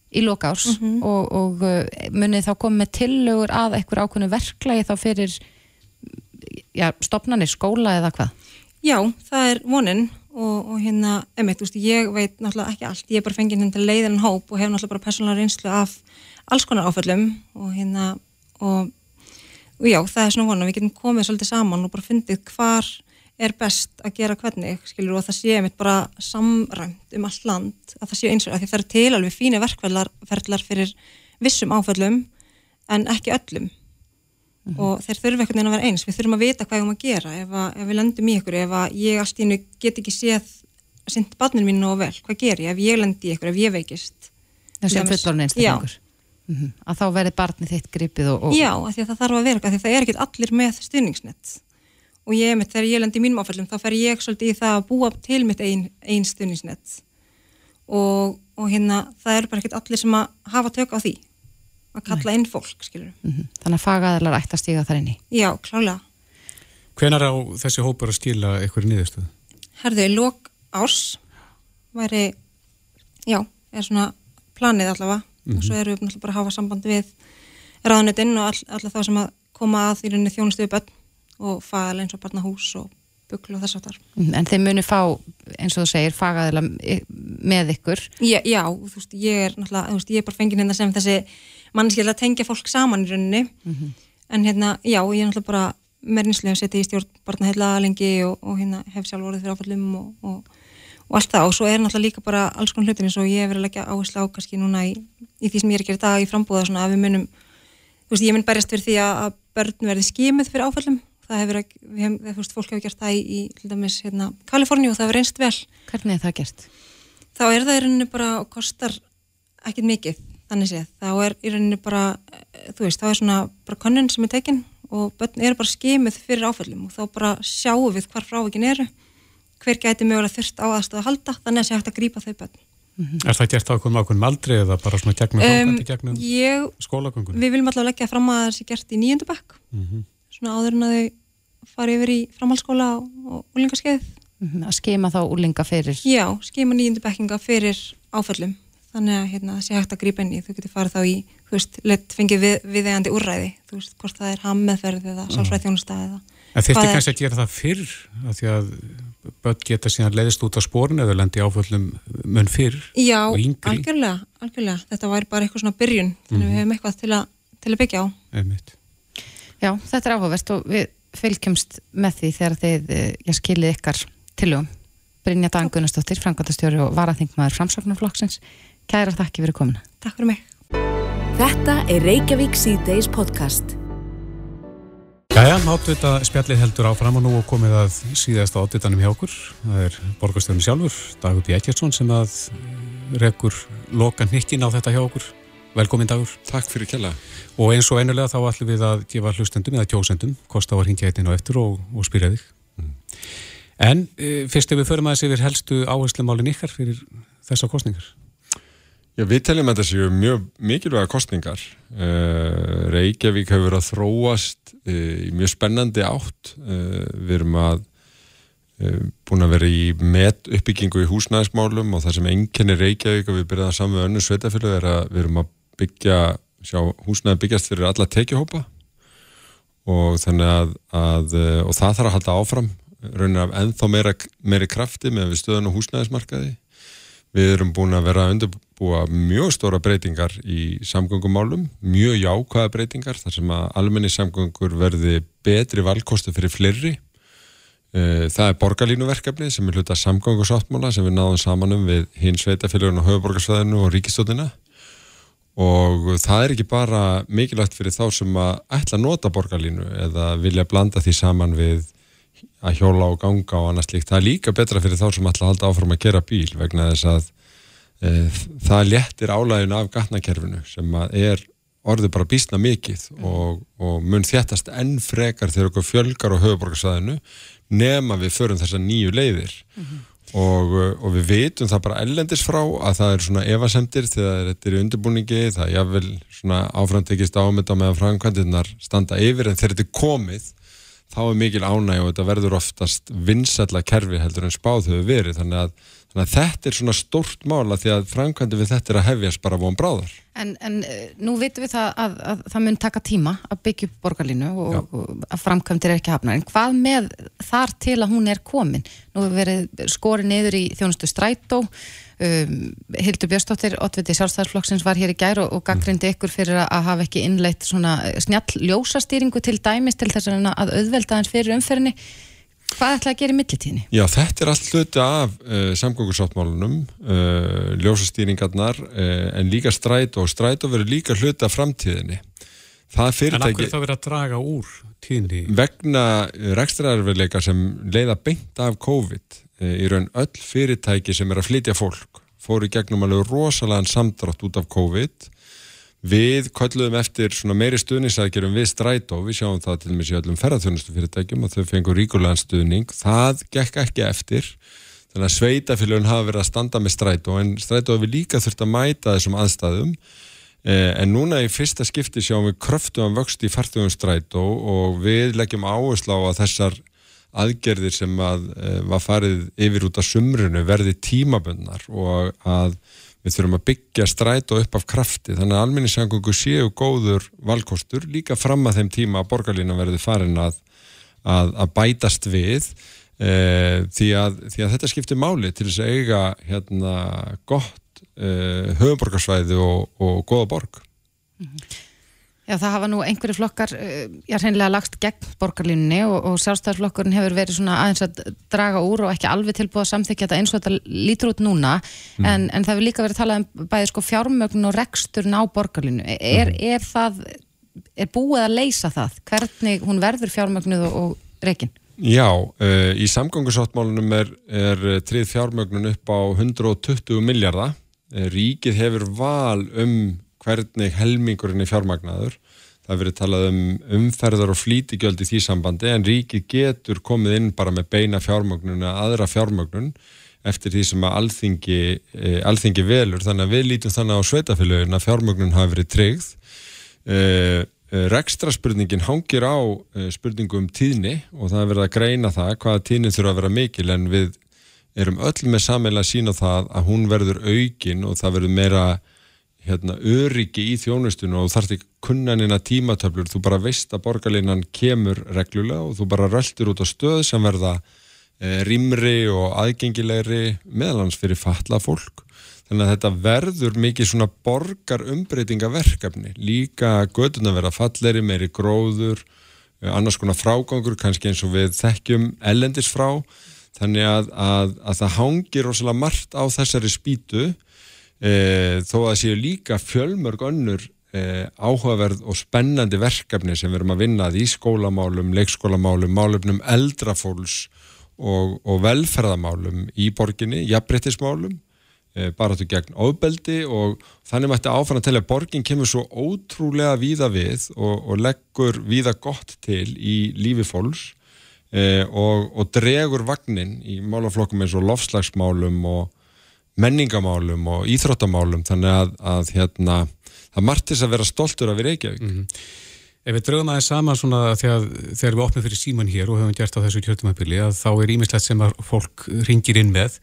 Speaker 2: í lokárs og, og uh, munið þá koma með tillögur að einhver ákveðnu verklagi þá fyrir já, stopnarnir, skóla eða hvað?
Speaker 6: Já, það er vonin og, og hérna, emitt, úst, ég veit náttúrulega ekki allt, ég er bara fengið hérna til leiðin hóp og hef náttúrulega bara persónulega reynslu af alls konar áföllum og hérna og, og já, það er svona vonin, við getum komið svolítið saman og bara fundið hvar er best að gera hvernig, skilur, og það sé emitt bara samræmt um allt land að það sé eins og að því það er til alveg fíni verkferðlar ferðlar fyrir vissum áföllum en ekki öllum og þeir þurfa einhvern veginn að vera eins. Við þurfum að vita hvað við erum að gera ef, að, ef við lendum í ykkur, ef að ég allt í hennu get ekki séð sint barninu mínu og vel, hvað ger ég? Ef ég lendi í ykkur, ef ég veikist
Speaker 2: Þessi
Speaker 6: Til dæmis-
Speaker 2: fullorinn einstaklingur? Mm Að þá verði barnið þitt gripið og, og
Speaker 6: Já, því að það þarf að vera, af því að það er ekkert allir með stuðningsnett og ég, mitt, þegar ég lendi í mínum áfællum, þá fer ég svolítið í það að búa til mitt ein, ein stuðningsnett og, og hérna, það að því kalla inn fólk, skilur
Speaker 2: Mhm. þannig að fagaðalar ætti að stíga þar inn í
Speaker 6: Já, klálega
Speaker 3: Hvenar á þessi hópur að skila eitthvað niðurstöð?
Speaker 6: Herðu, í lok árs væri, já, er svona planið allavega og svo erum við náttúrulega bara að hafa samband við ráðnetinn og all, alla þá sem að koma að í rauninni þjónustu við börn og fagala eins og barnahús og bugl og þess að þar.
Speaker 2: Mhm, En þeir munu fá, eins og þú segir, fagaðala með ykkur.
Speaker 6: Já, já, þú veist, ég er náttúrulega, þú veist, ég er bara fengið hérna sem þessi mannskjöld að tengja fólk saman í rauninni. En hérna, já, ég er náttúrulega bara reynslu að setja í stjórn barnaheilla lengi og, og hérna hef sjálf orðið fyrir áfallum og, og, og allt það. Og svo er náttúrulega líka bara alls konar hlutin eins og ég hef verið að leggja áherslu á kannski núna í, í því sem ég er að gera í dag í frambúða svona að við munum, þú veist, ég mun berjast fyrir því að, börn verði skimið fyrir áfallum það hefur, ekki- við hef, þú veist, fólk hefur gert það í, í til dæmis, hérna, Kaliforníu og það hefur reynst vel.
Speaker 2: Hvernig er það gert?
Speaker 6: þá er það í rauninni bara og kostar ekkit mikið þannig séð, þá er í rauninni bara eh, þú veist, þá er svona bara könnun sem er tekin og börn eru bara skimið fyrir áföllum og þá bara sjáum við hvar frávikin eru hver gæti mögulega þurft á aðstöð að halda þannig að sé hægt að grípa þau börn.
Speaker 3: Er það gert á einhverjum ákveðum aldri eða bara svona gegnum
Speaker 6: um,
Speaker 3: um, gegnum
Speaker 6: ég,
Speaker 3: skólagöngun?
Speaker 6: við viljum allavega leggja fram að það sé gert í nýjöndu bekk. Svona áður en að þau fari yfir í framhaldsskóla og, og úlingaskeið
Speaker 2: Mhm, Að skima þá úlinga fyrir.
Speaker 6: Já, skima nýjundu bekkinga fyrir áföllum. Þannig að hérna, það sé hægt að grípa inn í. Þú getur farið þá í, þú veist, lett fengið við, viðegandi úrræði, þú veist, hvort það er hammeðferð eða sálfræð þjónusta eða
Speaker 3: En þyrfti
Speaker 6: hvað er-
Speaker 3: kannski að gera það fyrr? Af því að börn geta síðan leiðist út á spórun eða lendi áföllum mun fyrr
Speaker 6: Já,
Speaker 3: og yngri.
Speaker 6: algjörlega, algjörlega. Þetta væri bara eitthvað svona byrjun þannig
Speaker 3: Mhm.
Speaker 6: við hefum eitthvað til, a, til að byggja á.
Speaker 3: Einmitt.
Speaker 2: Já, þetta er áhugavert og við fylgjumst með því þegar þið eh, já, skilið ykkar tilugum. Brynja Dan Gunnarsdóttir, Frankværtastjóri og varaþingmaður framsóknarflokksins. Kæra þakki fyrir komuna.
Speaker 6: Takk fyrir mig
Speaker 1: Þetta er Reykjavík C-Days podcast.
Speaker 3: Jæja, átvita spjallið heldur áfram og nú er komið að síðasta átvitanum hjá okkur. Það er borgarstjórnum sjálfur, Dagur B. Ekkertsson sem að rekur loka hnykkin á þetta hjá okkur. Velkomin Dagur.
Speaker 7: Takk fyrir kella.
Speaker 3: Og eins og einulega þá ætlum við að gefa hlustendum eða kjósendum kost á að hringja eitt inn á eftir og, og spyrja þig. En e, fyrst ef við förum aðeins yfir helstu áherslumálin ykkar fyrir þessa kostningar.
Speaker 7: Já, við teljum að þetta séu mjög mikilvæga kostningar. Uh, Reykjavík hefur verið að þróast uh, í mjög spennandi átt. Uh, við erum að uh, búin að vera í met uppbyggingu í húsnæðismálum og það sem enginni Reykjavík og við byrjaðum saman með önnu sveitafélag er að við erum að byggja, sjá húsnæði byggjast fyrir alla tekjuhópa. Og þannig að, að uh, og það þarf að halda áfram raunin af ennþá meira, meiri krafti með við stöðun og húsnæðismarkaði. Við erum búin að vera að undirbúa mjög stóra breytingar í samgöngumálum, mjög jákvæða breytingar þar sem að almenni samgöngur verði betri valkostu fyrir fleiri. Eh, það er borgarlínuverkefni sem er hluta samgöngusáttmála sem við náðum saman um við hins sveitafélagun og höfuborgarsvæðinu og ríkistóttina og það er ekki bara mikilvægt fyrir þá sem að ætla að nota borgarlínu eða vilja blanda því saman við að hjóla og ganga og annað slíkt. Það er líka betra fyrir þá sem ætla að halda áfram að gera bíl vegna þess að e, það léttir álægin af gatnakerfinu sem er orðið bara bísna mikið og, og mun þjættast enn frekar þegar okkur fjölgar á höfuborgarsæðinu nema við förum þessa nýju leiðir mm -hmm. Og, og við veitum það bara ellendis frá að það er svona evasemtir þegar þetta er í undirbúningi það er jáfnvel svona áframtekist ámynda með að framkvæmdirnar standa yfir. En þegar þetta er komið þá er mikil ánæg og þetta verður oftast vinsalla kerfi heldur en spáð hefur verið. Þannig að, þannig að þetta er svona stort mála því að framkvæmdi við þetta er að hefjast bara von bráðar.
Speaker 2: En, en eh, nú vitum við það að, að, að það mun taka tíma að byggja upp borgarlínu og, og að framkvæmdir er ekki hafna en hvað með þar til að hún er komin? Nú hefur verið skorið niður í þjónustu strætó Um, Hildur Björnstóttir, oddviti sjálfstæðarflokksins var hér í gær og, og gaggrindi ykkur fyrir að hafa ekki innleitt svona snjall ljósastýringu til dæmis til þess að auðvelda hans fyrir umferðinni hvað ætlaði að gera í millitíðinni?
Speaker 7: Já, þetta er allt hluti af uh, samgóngusáttmálunum uh, ljósastýringarnar uh, en líka stræt og stræt og verður líka hluti af framtíðinni
Speaker 3: það fyrirtæki... En akkur það verður að draga úr tíðinni?
Speaker 7: Vegna rekstraðarverleika sem leiða beint af COVID Eh, í raun öll fyrirtæki sem er að flytja fólk fóru gegnum alveg rosalega samdrátt út af COVID. Við kölluðum eftir meiri stuðningsækjurum við strætó, við sjáum það til og með sér öllum ferðarþjónustu fyrirtækjum og þau fengur ríkulegan stuðning, það gekk ekki eftir þannig að sveitafélagin hafa verið að standa með strætó en strætó hefur líka þurft að mæta þessum aðstæðum en núna í fyrsta skipti sjáum við kröftum að vöxt í farþjóðum strætó og við leggjum áherslu á að þessar aðgerðir sem að uh, var farið yfir út af sumrunu verði tímabönnar og að við þurfum að byggja stræt og upp af krafti. Þannig að alminnisangungu séu góður valkostur líka fram að þeim tíma að borgarlína verði farin að, að, að bætast við uh, því, að, því að þetta skiptir máli til þess að eiga hérna, gott uh, höfuborgarsvæði og, og góða borg mm -hmm.
Speaker 2: Já, það hafa nú einhverju flokkar, eh, já, hreinlega lagst gegn borgarlínunni og, og sjálfstæðarflokkurinn hefur verið svona aðeins að draga úr og ekki alveg tilbúið að samþykja þetta eins og þetta lítur út núna, mm. en, en það hefur líka verið talað um bæði sko fjármögn og reksturn á borgarlínu. Er, mm. er það, er búið að leysa það? Hvernig hún verður fjármögnuð og, og reygin?
Speaker 7: Já, uh, í samgöngusáttmálunum er, er trið fjármögnun upp á 120 miljardar. Ríkið hefur val um hvernig helmingurinn er fjármagnaður. Það hefur verið talað um umferðar og flítigjöld í því sambandi en ríkið getur komið inn bara með beina fjármagnun eða aðra fjármagnun eftir því sem að alþingi, e, alþingi velur. Þannig að við lítum þannig á sveitafélagin að fjármagnun hafi verið tryggð. E, e, Rekstra spurningin hangir á spurningum um tíðni og það er verið að greina það hvaða tíðni þurfa að vera mikil en við erum öll með sammeila að sína það að hún verður aukin og það verður meira hérna, öryggi í þjónustinu og þarf ekki kunnanina tímatöflur, þú bara veist að borgarlinnan kemur reglulega og þú bara röltir út á stöð sem verða e, rýmri og aðgengilegri meðlans fyrir fatla fólk. Þannig að þetta verður mikið svona borgar umbreytingaverkefni, líka gödun að vera falleri, meiri gróður, e, annars konar frágangur, kannski eins og við þekkjum ellendis frá, þannig að, að, að það hangir rosalega margt á þessari spýtu e, þó að séu líka fjölmörg önnur e, áhugaverð og spennandi verkefni sem við erum að vinna í skólamálum, leikskólamálum, málumnum eldrafólks og, og velferðamálum í borginni, jafnbrettismálum e, bara þetta gegn ábeldi og þannig mætti áfann að telja að borgin kemur svo ótrúlega víða við og, og leggur víða gott til í lífi fólks e, og, og dregur vagnin í málaflokkum eins og lofslagsmálum og menningamálum og íþróttamálum þannig að, að hérna, það margtis að vera stoltur að vera Reykjavík mm -hmm.
Speaker 3: Ef við draugum aðeins saman svona þegar, þegar við opnum fyrir síman hér og höfum gert á þessu kjöldumabili að þá er ímislegt sem að fólk ringir inn með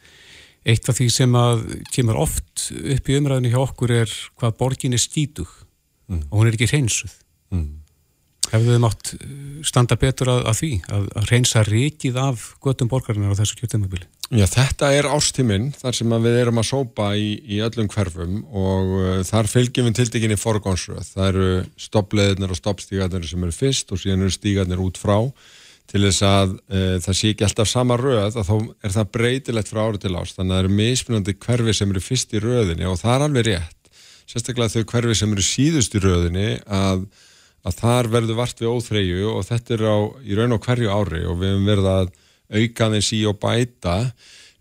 Speaker 3: eitt af því sem að kemur oft upp í umræðinu hjá okkur er hvað borgin er stítug mm. og hún er ekki hreinsuð mm. Hefðu þið mátt uh, standa betur að, að því, að, að reynsa rikið af göttum borgarinnar á þessu kjörtumabili?
Speaker 7: Já, þetta er ástíminn þar sem við erum að sópa í, í öllum hverfum og uh, þar fylgjum við tiltekinni forgónsröð. Það eru stoppleðinir og stoppstígarnir sem eru fyrst og síðan eru stígarnir út frá til þess að uh, það sé ekki alltaf sama röð að þá er það breytilegt frá ári til ást. Þannig að það eru mismunandi hverfi sem eru fyrst í röðinni og það er alveg rétt. Sérstaklega þau hverfi sem eru síðust í röðinni að, að þar verður vart við óþreyju og þetta er á, í raun og hverju ári og við hefum verið að auka þeins í og bæta.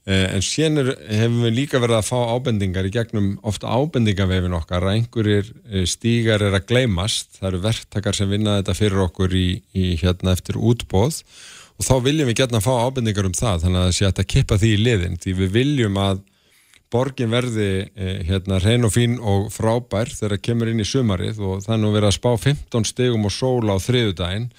Speaker 7: Eh, en síðan hefum við líka verið að fá ábendingar í gegnum ofta ábendingavefin okkar að einhverjir eh, stígar er að gleymast, það eru verktakar sem vinna þetta fyrir okkur í, í hérna eftir útbóð og þá viljum við gætna að fá ábendingar um það þannig að það sé að kippa því í liðin því við viljum að borgin verði eh, hérna hrein og fín og frábær þegar það kemur inn í sumarið og er nú verið að spá 15 stegum og sóla á þriðudaginn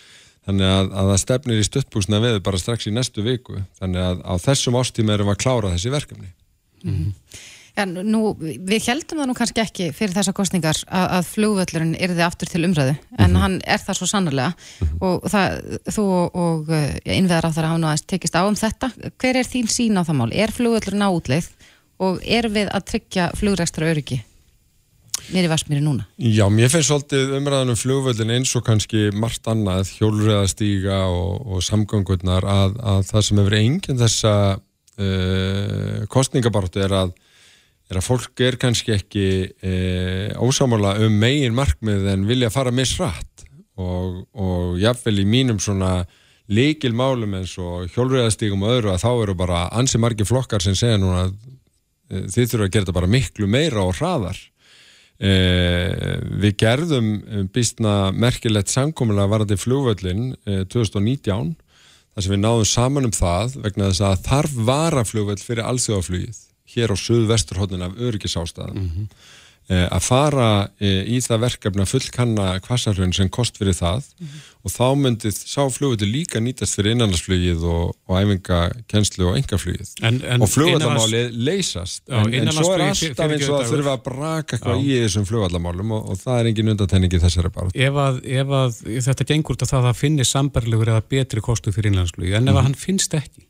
Speaker 7: þannig að, að það stefnir í stuttbúsna veðu bara strax í næstu viku þannig að á þessum ástíma erum við að klára þessi verkefni mm
Speaker 2: -hmm. Já, nú, við heldum það nú kannski ekki fyrir þessa kostningar að, að flugvöllurinn erði aftur til umræðu en mm -hmm. hann er það svo sannarlega mm -hmm. og það, þú og ja, innveðar á það að hafa aðeins tekist á um þetta hver er þín sín á það mál? Er flugvöllurinn á útleið og er við að tryggja flugrækstra öryggi? mér í Varsmýri núna?
Speaker 7: Já, mér finnst svolítið umræðanum flugvöldin eins og kannski margt annað, hjólurreðastíga og, og samgöngurnar að, að það sem hefur enginn þessa uh, kostningabartu er að, er að fólk er kannski ekki uh, ósámála um megin markmið en vilja fara misrætt og, og jáfnvel í mínum svona líkil málum eins og hjólurreðastígum og öðru að þá eru bara ansi margi flokkar sem segja núna að þið þurfa að gera þetta bara miklu meira og hraðar Eh, við gerðum eh, býstna merkilegt samkominlega varandi flugvöllin eh, 2019 þar sem við náðum saman um það vegna þess að þarf varaflugvöll fyrir allsjóðaflugið hér á söðu-vesturhóttin af öryggisástaðum mm -hmm. Eh, að fara eh, í það verkefni að fullkanna kvassarhraun sem kost fyrir það. Mm -hmm. og þá myndi sá flugvöldu líka nýtast fyrir innanlandsflugið og, og æfingakennslu og engaflugið og flugvallamáli leysast.
Speaker 3: Já,
Speaker 7: en, en svo er alltaf eins og að þurfa að braka eitthvað í þessum flugvallamálum og, og það er engin undantenningi þessari bara
Speaker 3: ef, að, ef að þetta gengur til það að það finnir sambarlegur eða betri kostu fyrir innanlandsflugið en ef mm -hmm. hann finnst ekki?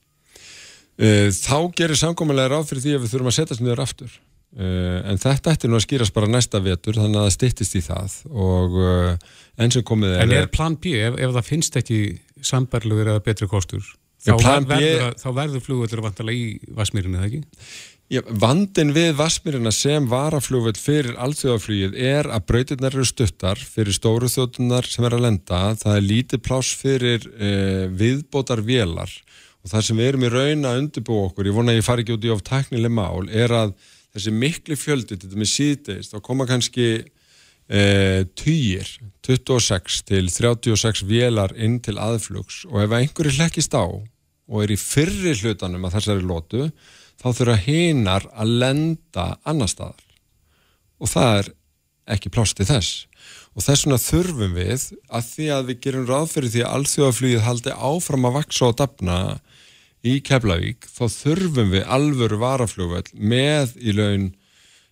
Speaker 7: Uh, þá gerir samkominlega ráð fyrir því að við þurfum að setjast niður aftur. Uh, en þetta ætti nú að skýrast bara næsta vetur þannig að það stittist í það. Og uh, enn sem komið
Speaker 3: er En er plan B, ef, ef það finnst ekki sambarluður eða betri kostur þá, ver, verður, þá verður flugvöldur vantilega í Vasmýrinu, eða ekki?
Speaker 7: Já, vandin við Vasmýrina sem varaflugvöld fyrir allþjóðaflugið er að brautirnar eru stuttar fyrir stóru þjóttunar sem er að lenda. Það er lítið pláss fyrir uh, viðbótar vélar og það sem við erum í raun að undirbú okkur, ég vona að ég fari ekki út í of teknileg mál, er að þessi miklu fjöldi, þetta með síðdeist, þá koma kannski e, týjir, 26 til 36 vélar inn til aðflugs og ef einhverju hlekkist á og er í fyrri hlutanum að þessari lótu, þá þurfa hinnar að lenda annar staðar. Og það er ekki plásti þess. Og þess vegna þurfum við að því að við gerum ráð fyrir því að allþjóðaflugið haldi áfram að vaksa og dapna í Keflavík þá þurfum við alvöru varaflugveld með í raun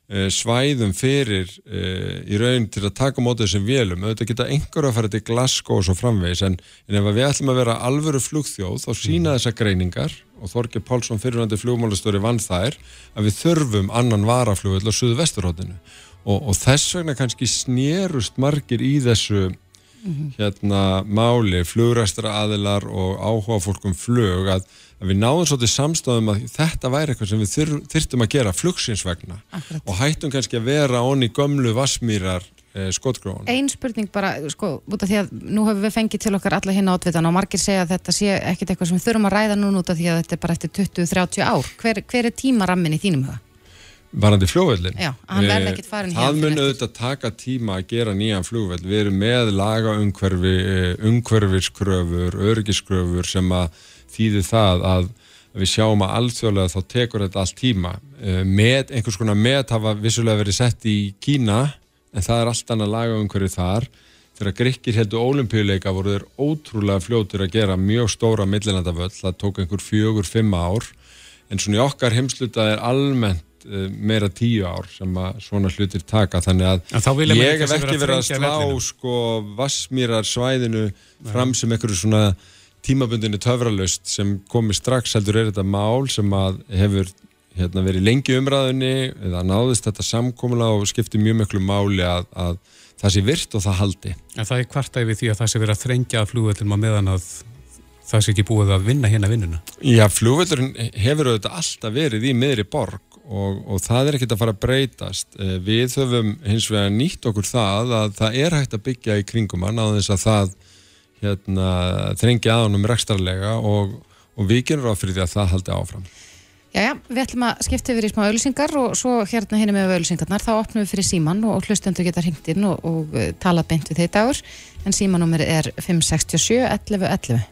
Speaker 7: e, svæðum fyrir e, í raun til að taka mótið sem vélum auðvitað geta einhverju að fara til Glasgow og svo framvegs en, en ef við ætlum að vera alvöru flugþjóð þá sína mm. þessa greiningar og Þorgir Pálsson fyrirvændi flugmálastöri vann þær að við þurfum annan varaflugveld á suðu vesturhóttinu og, og þess vegna kannski snérust margir í þessu mhm. hérna máli, flugræstra aðilar og áhuga fólkum flug að að við náðum svolítið samstofum að þetta væri eitthvað sem við þyrtum að gera flugsins vegna Akkurat. og hættum kannski að vera onni gömlu vassmýrar eh, skotgróðan.
Speaker 2: Einn spurning bara, sko, út af því að nú hefur við fengið til okkar alla hérna átvitan og margir segja að þetta sé ekkit eitthvað sem við þurfum að ræða núna út af því að þetta er bara eftir 20-30 ár. Hver, hver er tímarammin í þínum huga?
Speaker 7: Varandi fljóðvöldin?
Speaker 2: Já, hann verði ekkit farin
Speaker 7: hér. Það mun auðvitað taka tíma að gera nýjan fljóðvöld. Við erum með laga umhverfi, eh, umhverfiskröfur, örgiskröfur sem að þýðir það að við sjáum að alþjóðlega þá tekur þetta allt tíma. Eh, með, einhvers konar met hafa vissulega verið sett í Kína en það er allt annað laga um hverju þar. Þegar Gríkir heldur ólimpíuleika voru þeir ótrúlega fljótur að gera mjög stóra millinandavöll, það tók einhver fjögur, fimm ár. En svona í okkar heimsluta er almennt uh, meira tíu ár sem að svona hlutir taka. Þannig að ég hef ekki verið að slá sko vassmýrar svæðinu fram sem einhverju svona tímabundinni töfralust sem komi strax heldur er þetta mál sem að hefur hérna, verið lengi umræðunni eða náðist þetta samkomulega og skipti mjög miklu máli að, að það sé virt og það haldi.
Speaker 3: En það er kvartæði við því að það sé verið að þrengja að flugvöldum á meðan að það sé ekki búið að vinna hérna vinnuna.
Speaker 7: Já, flugvöldurinn hefur auðvitað alltaf verið í miðri borg og, og það er ekkert að fara að breytast. Eh, Við höfum hins vegar nýtt okkur það að það er hægt að byggja í kringum hann á þess að það hérna, þrengi að honum rekstarlega og, og við gerum ráð fyrir því að það haldi áfram.
Speaker 2: Jæja, við ætlum að skipta yfir í smá auðlýsingar og svo hérna hérna með auðlýsingarnar þá opnum við fyrir síman og hlustendur geta hringt inn og, og uh, talað beint við þeir dagur. En símanúmer er 567 11 11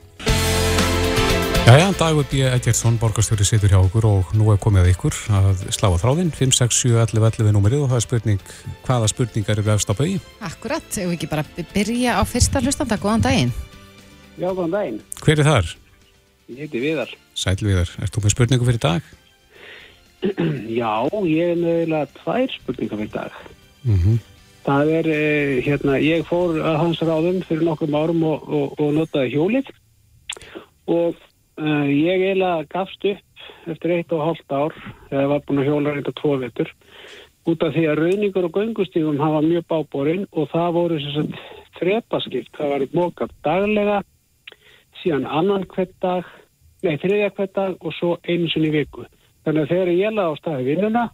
Speaker 3: Jæja, Dagur B. Eggertsson, borgarstjóri, situr hjá okkur og nú er komið að ykkur að slá að þráðinn 5, 6, 7, 11, 11 númerið og það er spurning, hvaða spurningar eru efst á bauði?
Speaker 2: Akkurat, ef við ekki bara byrja á fyrsta hlustanda, góðan daginn
Speaker 8: Já, góðan daginn.
Speaker 3: Hver er þar?
Speaker 8: Ég heiti Viðar.
Speaker 3: Sæl Viðar, ert þú með spurningu fyrir dag?
Speaker 8: Já, ég er mögulega tvær spurningar fyrir dag.
Speaker 3: Mm
Speaker 8: Það er, eh, hérna, ég fór að hans ráðum fyrir nokkrum árum og, og, og notaði hjólið og uh, ég eiginlega gafst upp eftir eitt og hálft ár þegar ég var búin að hjóla reynda tvo vetur út af því að rauningur og göngustífum hafa mjög báborinn og það voru þrepaskipt, það var mókað daglega síðan annan hvert dag, nei þriðja hvert dag og svo einu sinni í viku. Þannig að þegar ég laði á staði vinnuna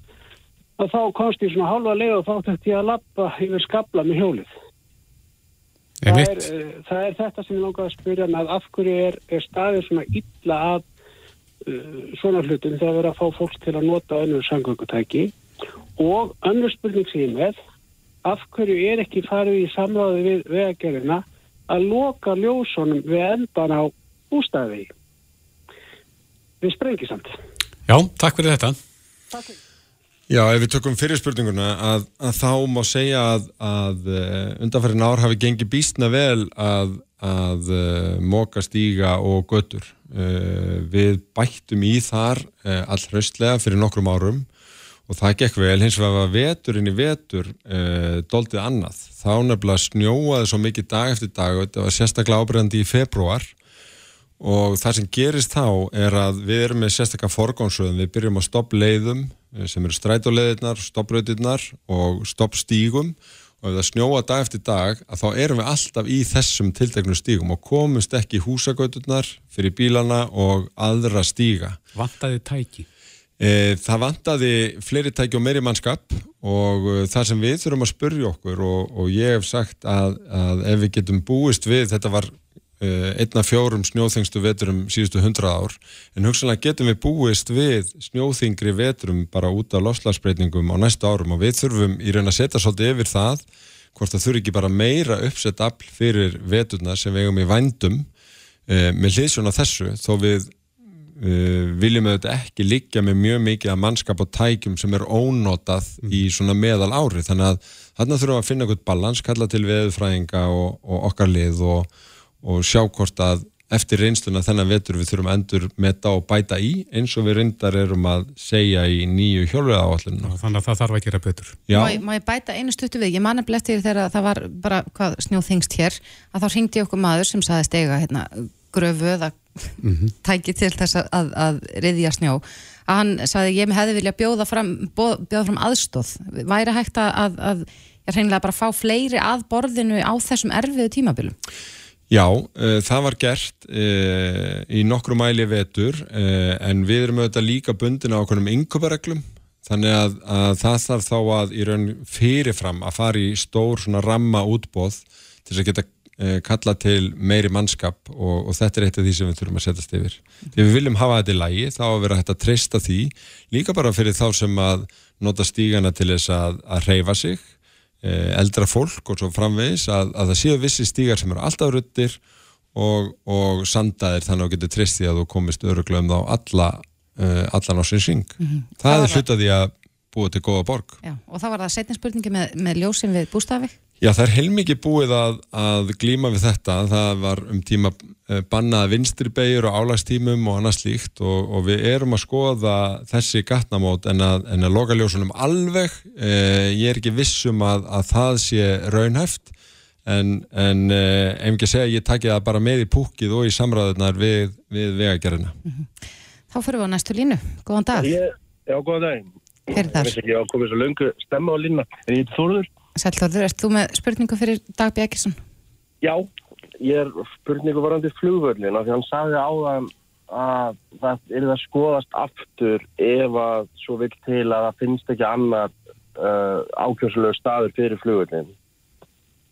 Speaker 8: að þá komst ég svona hálfa leið og þá þurfti ég að lappa yfir skabla með hjólið. Það er, uh, það er þetta sem ég langaði að spyrja með af hverju er, er staðið svona illa að uh, svona hlutum þegar verið að fá fólk til að nota önnur sangöngutæki og önnur spurning sem ég með af hverju er ekki farið í samráði við vegagerina að loka ljósunum við endan á bústæði við sprengisamt.
Speaker 3: Já, takk fyrir þetta.
Speaker 7: Já, ef við tökum fyrir spurninguna að, að þá má segja að, að uh, undanfærin ár hafi gengið býstna vel að, að uh, móka stíga og götur. Uh, við bættum í þar allraustlega fyrir nokkrum árum og það gekk vel, hins vegar var veturinn í vetur doldið annað. Þá nefnilega snjóaði svo mikið dag eftir dag og þetta var sérstaklega ábyrjandi í februar og það sem gerist þá er að við erum með sérstaklega forgánsröðum, við byrjum á stoppleiðum eh, sem eru strætóleiðirnar, stoppröðirnar og stoppstígum og ef það snjóa dag eftir dag að þá erum við alltaf í þessum tilteknu stígum og komumst ekki í húsagöturnar fyrir bílana og aðra stíga.
Speaker 3: Vantaði tæki.
Speaker 7: E, það vantaði fleiri tæki og meiri mannskap og e, það sem við þurfum að spurja okkur og, og ég hef sagt að, að ef við getum búist við, þetta var einna fjórum snjóþingstu veturum síðustu hundra ár, en hugsanlega getum við búist við snjóþingri veturum bara út af lofslagsbreytingum á næstu árum og við þurfum í raun að setja svolítið yfir það hvort það þurfi ekki bara meira uppsett afl fyrir veturna sem við eigum í vændum e, með hliðsjón á þessu þó við uh, viljum auðvitað ekki liggja með mjög mikið að mannskap og tækjum sem er ónotað í svona meðal ári. Þannig að þarna þurfum við að finna eitthvað balans, kalla til veðurfræðinga og, og okkar lið og, sjá hvort að eftir reynsluna þennan vetur við þurfum að endur meta og bæta í eins og við reyndar erum að segja í nýju hjólfið áallinu.
Speaker 3: Þannig að það þarf að gera betur.
Speaker 7: Já,
Speaker 2: Má, ég- má ég bæta einu stuttu við, ég man nefnilega eftir þegar það var bara hvað snjóþingst hér að þá ringdi okkur maður sem saði stega hérna, gröfu eða tæki til þess að, að, að riðja snjó. Að hann saði ég hefði vilja bjóða fram, bjóða fram aðstóð væri hægt að, að, að ég reynilega bara fá fleiri að borðinu á þessum erfiðu tímabilum
Speaker 7: Já, uh, það var gert uh, í nokkru mæli vetur uh, en við erum auðvitað líka bundin á okkur um innköpareglum þannig að, að það þarf þá að í raun fyrirfram að fara í stór svona ramma útbóð til þess að geta kalla til meiri mannskap og, og þetta er eitt af því sem við þurfum að setjast yfir. Því við viljum hafa þetta í lægi þá að vera hægt að treysta því líka bara fyrir þá sem að nota stígana til þess að, að reyfa sig eldra fólk og svo framvegis að, að það séu vissi stígar sem eru alltaf ruttir og, og sandaðir þannig að þú getur treyst því að þú komist öruglega um þá alla, uh, allan á sinn syng.
Speaker 2: Mhm.
Speaker 7: Það
Speaker 2: var
Speaker 7: er hlut að því að búa til góða borg.
Speaker 2: Já, og þá var það setni spurningi með, með ljósin við bústafi
Speaker 7: Já, það er heilmikið búið að, að glíma við þetta. Það var um tíma eh, bannað vinstri beigur og álagstímum og annað slíkt og, og við erum að skoða þessi gatnamót en að, en að loka ljósunum alveg. Eh, ég er ekki vissum að, að það sé raunhæft en, en eh, ef ekki að segja ég takja það bara með í púkið og í samræðunar við, við vegagerina.
Speaker 2: Þá fyrir við á næstu línu. Góðan dag.
Speaker 9: Ég, já, góðan dag.
Speaker 2: Hver er
Speaker 9: Ég
Speaker 2: þar?
Speaker 9: veist ekki, á komið svo löngu stemma á línna. En ég heit Þórður.
Speaker 2: Sælþórður, ert þú með spurningu fyrir Dag Bjækisson?
Speaker 9: Já, ég er spurningu varandi flugvöllin af því hann sagði áðan að það er það skoðast aftur ef að svo vil til að það finnst ekki annar uh, ákjömsulegu staður fyrir flugvöllin.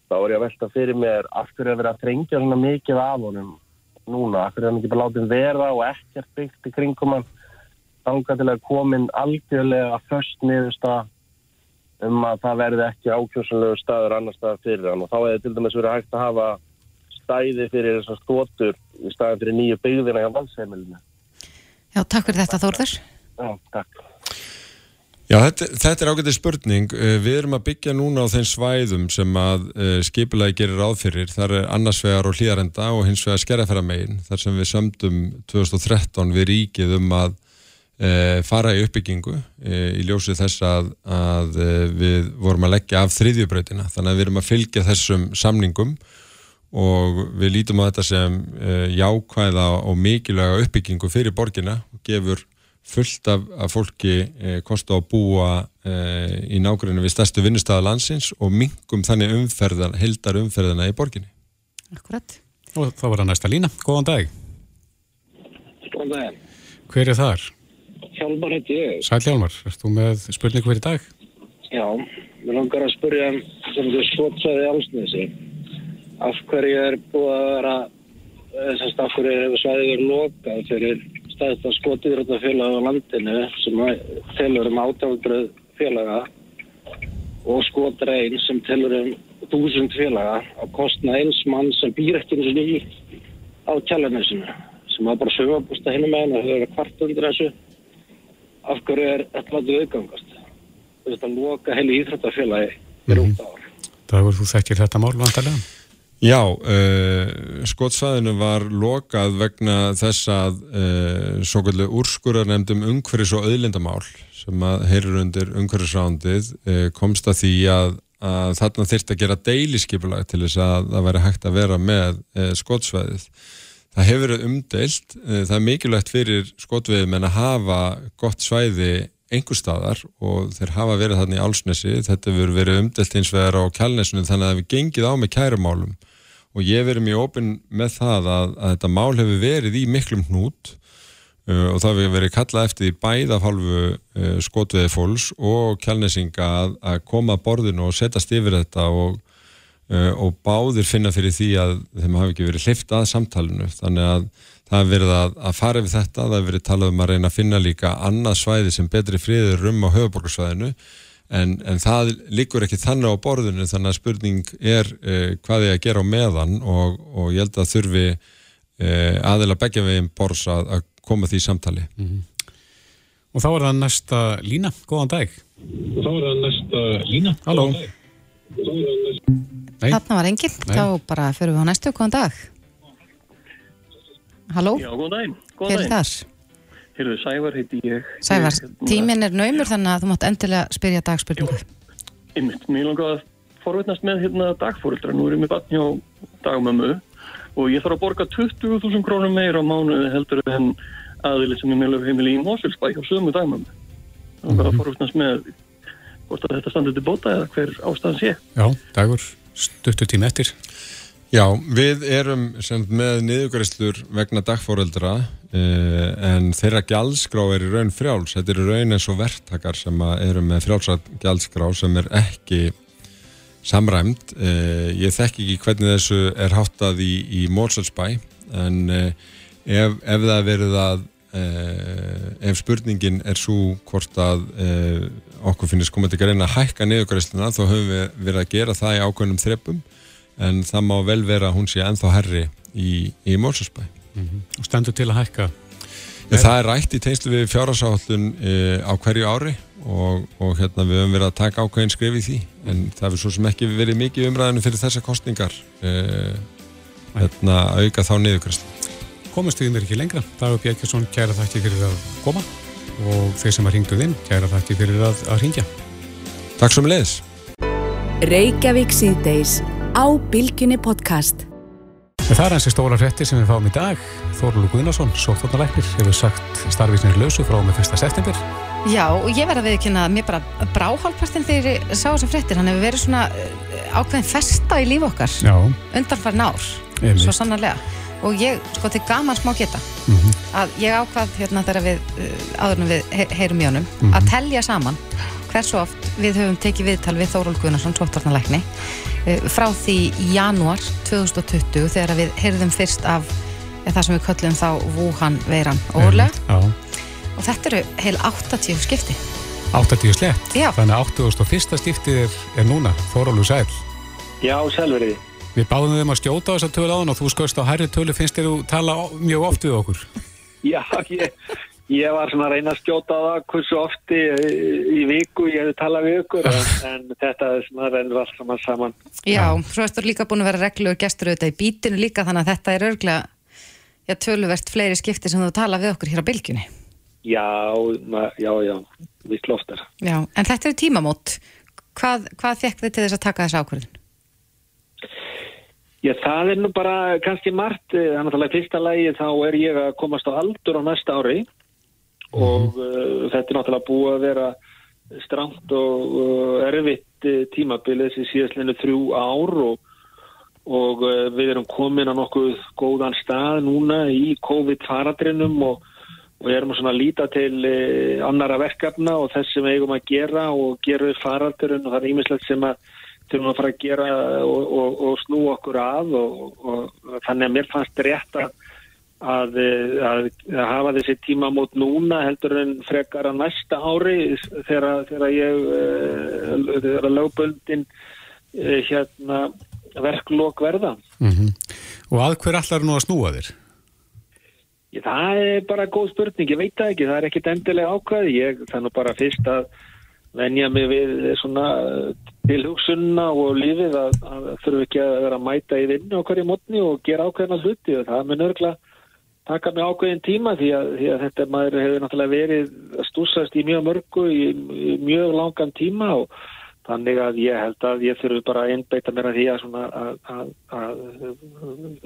Speaker 9: Þá er ég að velta fyrir mér af hverju er verið að þrengja svona mikið af honum núna, af hverju er hann ekki bara látið vera og ekkert byggt í kringum hann þangað til að komin algjörlega först niðurstað um að það verði ekki ákjósanlegu staður annar staðar fyrir hann og þá hefði til dæmis verið hægt að hafa stæði fyrir þessar stótur í staðin fyrir nýju byggðina hjá valsheimilinu.
Speaker 2: Já, takk fyrir þetta Þórður.
Speaker 9: Já, takk.
Speaker 7: Já, þetta, þetta er ágætið spurning. Eh, Við erum að byggja núna á þeim svæðum sem að uh, skipulagi gerir ráð fyrir. Það er annars vegar og hlýjarenda og hins vegar skerraferðamegin. Þar sem við sömdum 2013 við ríkið um að fara í uppbyggingu uh, í ljósið þess að, að uh, við vorum að leggja af þriðjubrautina. Þannig að við erum að fylgja þessum samningum og við lítum á þetta sem jákvæða og mikilvæga uppbyggingu fyrir borgina og gefur fullt af, af fólki eh, kost á að búa eh, í nágrunni við stærstu vinnustæða landsins og mingum þannig umferðar, heldar umferðina í borginni.
Speaker 2: Akkurat.
Speaker 3: Og þá var það næsta lína. Góðan dag.
Speaker 8: Góðan daginn.
Speaker 3: Hver er þar?
Speaker 8: Hjálmar heiti ég.
Speaker 3: Sæl Hjálmar, erst þú með spurningu fyrir dag?
Speaker 8: Já, mér langar að spurja um sem þú skotsæði álsnesi. Af hverju er búið að vera, þess af hverju hefur svæðið verið lokað fyrir stæðst að skotiðröndafélag á landinu sem telur um átjáldröð félaga og skotrein sem telur um þúsund félaga á kostna eins mann sem býr ekki eins og ný á kjælarnesinu sem var bara sögabústa hinum meginn og hefur verið kvart undir þessu af hverju er þetta látið auðgangast þú veist að loka heilu íþróttafélagi fyrir út ár
Speaker 3: Dagur, þú þekkir þetta mál vantarlega?
Speaker 7: Já, uh, skotsvæðinu var lokað vegna þess að uh, svo kallu úrskurar nefndum umhverfis og auðlindamál sem að heyrir undir umhverfisrándið uh, komst að því að, að þarna þyrft að gera deiliskipulag til þess að það væri hægt að vera með uh, skotsvæðið. Það hefur verið umdeilt, uh, það er mikilvægt fyrir skotveðum en að hafa gott svæði einhver staðar og þeir hafa verið þarna í Álsnesi, þetta hefur verið umdelt eins vegar á kjálnesinu þannig að við gengið á með kærumálum. Og ég verið mjög opinn með það að, að þetta mál hefur verið í miklum hnút uh, og það hefur verið kallað eftir því bæð af halvu uh, skotveði fólks og kjálnesinga að, að koma að borðinu og setjast yfir þetta og, og báðir finna fyrir því að þeim hafi ekki verið hlift að samtalenu þannig að það hefur verið að, að fara yfir þetta, það hefur verið talað um að reyna að finna líka annað svæði sem betri friður um á höfuborgarsvæðinu en, en það líkur ekki þannig á borðinu þannig að spurning er uh, hvað ég að gera á meðan og, og ég held að þurfi uh, aðeila begja veginn bors að, að koma því samtali.
Speaker 3: Og þá er það næsta lína. Góðan dag.
Speaker 10: Og þá er það næsta lína.
Speaker 3: Halló. Nei.
Speaker 2: Þarna var enginn, þá bara fyrir við á næstu, góðan dag. Halló,
Speaker 11: Já, góðan daginn.
Speaker 2: hver er þar?
Speaker 11: Heyrðu, Sævar heiti ég.
Speaker 2: Sævar,
Speaker 11: Ég, hérna,
Speaker 2: tíminn er naumur þannig að þú mátt endilega spyrja dagspurningu.
Speaker 11: Einmitt, mér langar að forvetnast með hérna dagfóreldra. Nú erum við batn hjá dagmömmu og ég þarf að borga 20.000 krónum meira á mánuði heldur en aðili sem er með heimili í Moselsbæ hjá sömu dagmömmu. Það langar að forvetnast með hvort að þetta standið til bóta eða hver ástæðan sé.
Speaker 3: Já, dagur, stuttu tíma eftir.
Speaker 7: Já, við erum með niðugræslur vegna dagfóreldra uh, en þeirra gjaldskrá er í raun frjáls. Þetta eru raun eins og verktakar sem eru með frjálsat gjaldskrá sem er ekki samræmt. Uh, ég þekk ekki hvernig þessu er háttað í, í Mórsalsbæ en uh, ef, ef það verið að uh, ef spurningin er svo hvort að uh, okkur finnist komið til að reyna að hækka niðugræsluna þá höfum við verið að gera það í ákveðnum þreppum en það má vel vera að hún sé ennþá herri í, í Mórsasbæ.
Speaker 3: Og stendur til að hækka.
Speaker 7: Já, það er rætt í tengslu við fjárhásállun e, á hverju ári og, og hérna við höfum verið að taka ákveðin skrif í því en það hefur svo sem ekki verið mikið umræðinu fyrir þessar kostningar e, hérna að auka þá niðurkvæmst
Speaker 3: Komast við mér ekki lengra. Dagur Björkjarsson, kæra þakki fyrir að koma og þeir sem að ringduð inn, kæra þakki fyrir að, að ringja.
Speaker 7: Takk svo með leiðis.
Speaker 1: Reykjavík síðdeis á Bilginni podcast.
Speaker 3: Það er hansi stóra frettir sem við fáum í dag. Þorlu Guðnarsson, sóþórnalæknir, hefur sagt starfisnir lausu frá með 1. september.
Speaker 2: Já, og ég verði að viðkynna að mér bara bráhálpartin þegar ég sá þessar frettir. Hann hefur verið svona eh, ákveðin festa í líf okkar
Speaker 3: Já.
Speaker 2: undanfarn ár,
Speaker 3: Einmitt.
Speaker 2: svo sannarlega. Og ég, sko, til gaman smá geta
Speaker 3: Mhm.
Speaker 2: að ég ákvað hérna þegar við uh, áðurnum við he heyrum í honum
Speaker 3: Mhm.
Speaker 2: að telja saman hversu oft við höfum tekið viðtal við Þóról Gunnarsson, sóttvarnalækni uh, frá því í janúar 2020 þegar við heyrðum fyrst af ja, það sem við köllum þá Wuhan veiran ólega
Speaker 3: Já.
Speaker 2: og þetta eru heil 80 skipti
Speaker 3: 80 slett.
Speaker 2: Já.
Speaker 3: Þannig að 81. skiptið er, er núna, Þórólu Sæl.
Speaker 12: Já, selveriði.
Speaker 3: Við báðum við um að skjóta á þessa tölu áðan og þú skoðst á hærri tölu finnst þér þú tala mjög oft við okkur.
Speaker 12: Já, ég, ég var svona að reyna að skjóta á það hversu ofti í, viku ég hefði talað við ykkur en, en þetta er svona rennur allt saman saman.
Speaker 2: Já, svo ertu líka búin að vera reglugur gestur auðvitað í bítinu líka þannig að þetta er örglega já, töluvert fleiri skipti sem þú tala við okkur hér á bylgjunni
Speaker 12: Já, ma- já, já, við loftar.
Speaker 2: Já, en þetta eru tímamót. Hvað, hvað fekk þið til þess að taka þessa ákvörðun?
Speaker 12: Já, það er nú bara kannski margt, eh, náttúrulega í fyrsta lagi þá er ég að komast á aldur á næsta ári og uh, þetta er náttúrulega búið að vera strangt og uh, erfitt tímabilið þessi síðastlinu þrjú ár og, og uh, við erum komin á nokkuð góðan stað núna í COVID-faradrinum og, og erum að líta til annara verkefna og þess sem við eigum að gera og gera faradrin og það er ímislegt sem að þurfum að fara að gera og, og, og snú okkur að og, og þannig að mér fannst rétt að, að, að, hafa þessi tíma mót núna heldur en frekar að næsta ári þegar, þegar ég eh, þegar lögböndin eh, hérna verklok verða.
Speaker 3: Mm Og að hver allar nú að snúa þér?
Speaker 12: Ég, það er bara góð spurning, ég veit það ekki, það er ekkit endilega ákvæði, ég þannig bara fyrst að venja mig við svona tilhugsunna og lífið að, að þurfu ekki að vera að mæta í vinnu á hverju mótni og gera ákveðina hluti og það mun örgulega taka mig ákveðin tíma því að, því að þetta maður hefur náttúrulega verið stúsast í mjög mörgu í, í mjög langan tíma og þannig að ég held að ég þurfu bara að einbeita mér að því að, að,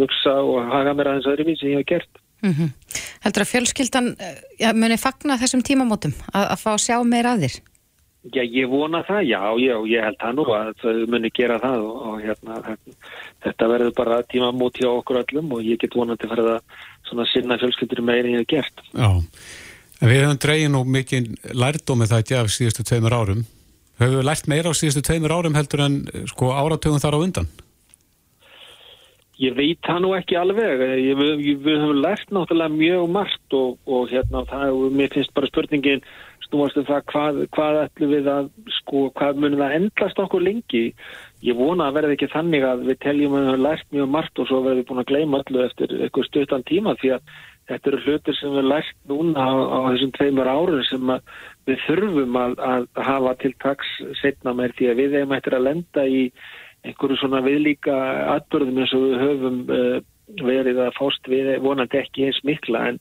Speaker 12: hugsa og haga mér aðeins öðruvísi sem ég hef gert.
Speaker 2: Mm Heldur að fjölskyldan eh, já, muni fagna þessum tímamótum að, fá sjá meira að þér?
Speaker 12: Já, ég vona það, já, já, ég held það nú að þau muni gera það og, og hérna, þetta verður bara tíma mót hjá okkur öllum og ég get vonandi að svona sinna fjölskyldur meira en ég hef gert.
Speaker 3: Já. En við höfum dreigin og mikið lærdómið það ekki af síðustu tveimur árum. Höfum við lært meira á síðustu tveimur árum heldur en sko áratögun þar á undan?
Speaker 12: Ég veit það nú ekki alveg, ég, við, við höfum lært náttúrulega mjög margt og, og hérna það, og mér finnst bara spurningin snúast um það hvað, hvað ætlum við að, sko, hvað munum það endlast okkur lengi. Ég vona að verði ekki þannig að við teljum að við höfum lært mjög margt og svo verðum við búin að gleyma allu eftir eitthvað stuttan tíma því að þetta eru hlutir sem við lært núna á, á þessum tveimur árun sem við þurfum að, að hafa til taks setna með því að við hefum eftir að lenda í einhverju svona viðlíka atbörðum eins og við höfum uh, verið að fást við vonandi ekki eins mikla en,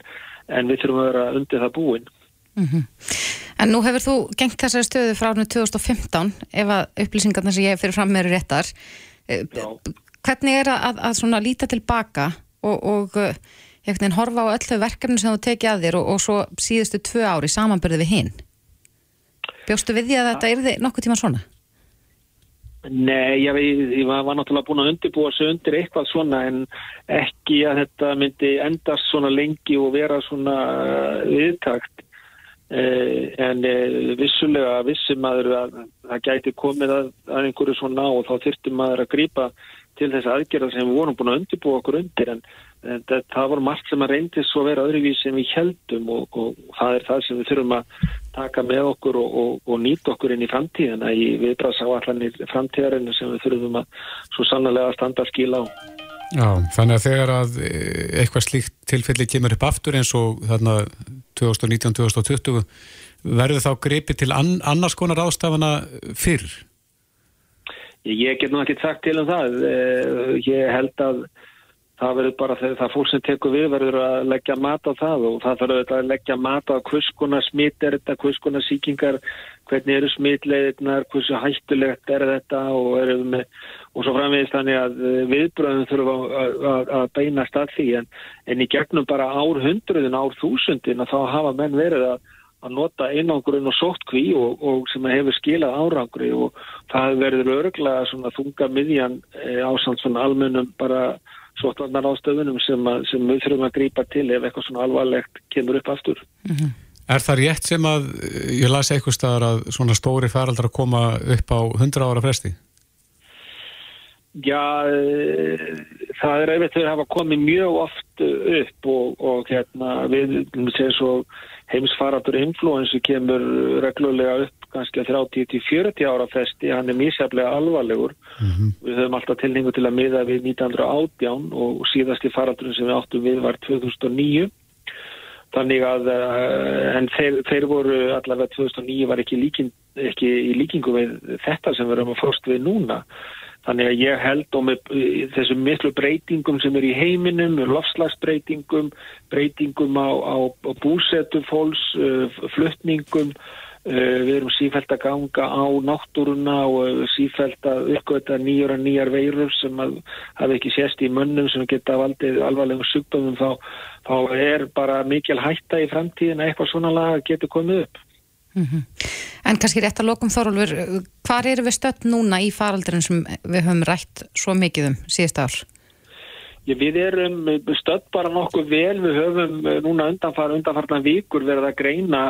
Speaker 12: en við þurfum að vera undir það búin.
Speaker 2: Mm En nú hefur þú gengt þessari stöðu frá árinu 2015 ef að upplýsingarna sem ég fyrir fram eru réttar. Eh, Hvernig er að, að svona líta tilbaka og, og eh, veginn horfa á öll þau verkefni sem þú tekið að þér og, og svo síðustu tvö ári samanbyrði við hinn? Bjóstu við því að þetta er þið nokkuð tíma svona?
Speaker 12: Nei, ég, ég var, var náttúrulega búin að undirbúa sig undir eitthvað svona en ekki að þetta myndi endast svona lengi og vera svona uh, viðtakt eh, en eh, vissulega vissi maður að það gæti komið að, að einhverju svona og þá þyrfti maður að grípa til þess aðgerða sem við vorum búin að undirbúa okkur undir en, en það, það var margt sem að reyndi svo að vera öðruvísi sem við heldum og, og það er það sem við þurfum að taka með okkur og, og, og nýta okkur inn í framtíðina í viðbrasa áallanir framtíðarinn sem við þurfum að svo sannlega standa að skila á.
Speaker 3: Já, þannig að þegar að eh, eitthvað slíkt tilfelli kemur upp aftur eins og þarna 2019-2020 verður þá greipið til an, annars konar ástafana fyrr?
Speaker 12: Ég get nú ekki sagt til um það. Eh, Ég held að það verður bara þegar það fólk sem tekur við verður að leggja mat á það og það þarf að leggja mat á hvers konar smitt er þetta, hvers konar síkingar, hvernig eru smittleiðirnar, hversu hættulegt er þetta og, með, og svo framvegist þannig að eh, viðbröðum þurfa að, að, að beinast að því. En, en í gegnum bara ár hundruðin, ár þúsundin að þá hafa menn verið að að nota einangurinn og sóttkví og, og sem hefur skilað árangri og það verður svona þunga miðjan e, ásamt svona almennum bara sóttvarnar ástöfunum sem, að, sem við þurfum að grípa til ef eitthvað svona alvarlegt kemur upp aftur.
Speaker 3: Er það rétt sem að ég lasi eitthvað staðar að svona stóri faraldar að koma upp á 100 ára fresti?
Speaker 12: Já, e, það er einmitt að hafa komið mjög oft upp og, og hérna við séum svo heimsfaratur influensu kemur reglulega upp kannski að 30-40 ára festi, hann er mísjaflega alvarlegur. Við höfum alltaf tilningu til að miða við 1918 og síðasti faraturinn sem við áttum við var 2009. Þannig að, en þeir, þeir voru allavega 2009 var ekki, líkin, ekki í líkingu við þetta sem við erum að fórst við núna. Þannig að ég held og með þessum miklu breytingum sem er í heiminum, lofslagsbreytingum, breytingum á, á, á búsetu fólks, uh, fluttningum, uh, við erum sífælt að ganga á náttúruna og sífælt að uppgöta nýjar og nýjar veirur sem að hafa ekki sést í mönnum sem geta valdið alvarlegum sjúkdómum þá, þá er bara mikil hætta í framtíðin að eitthvað svona laga getur komið upp.
Speaker 2: En kannski rétt að lokum Þorólfur, hvar eru við stödd núna í faraldurinn sem við höfum rætt svo mikið um síðust ár?
Speaker 12: Við erum stödd bara nokkuð vel, við höfum eh, núna undanfar, undanfarnar vikur verið að greina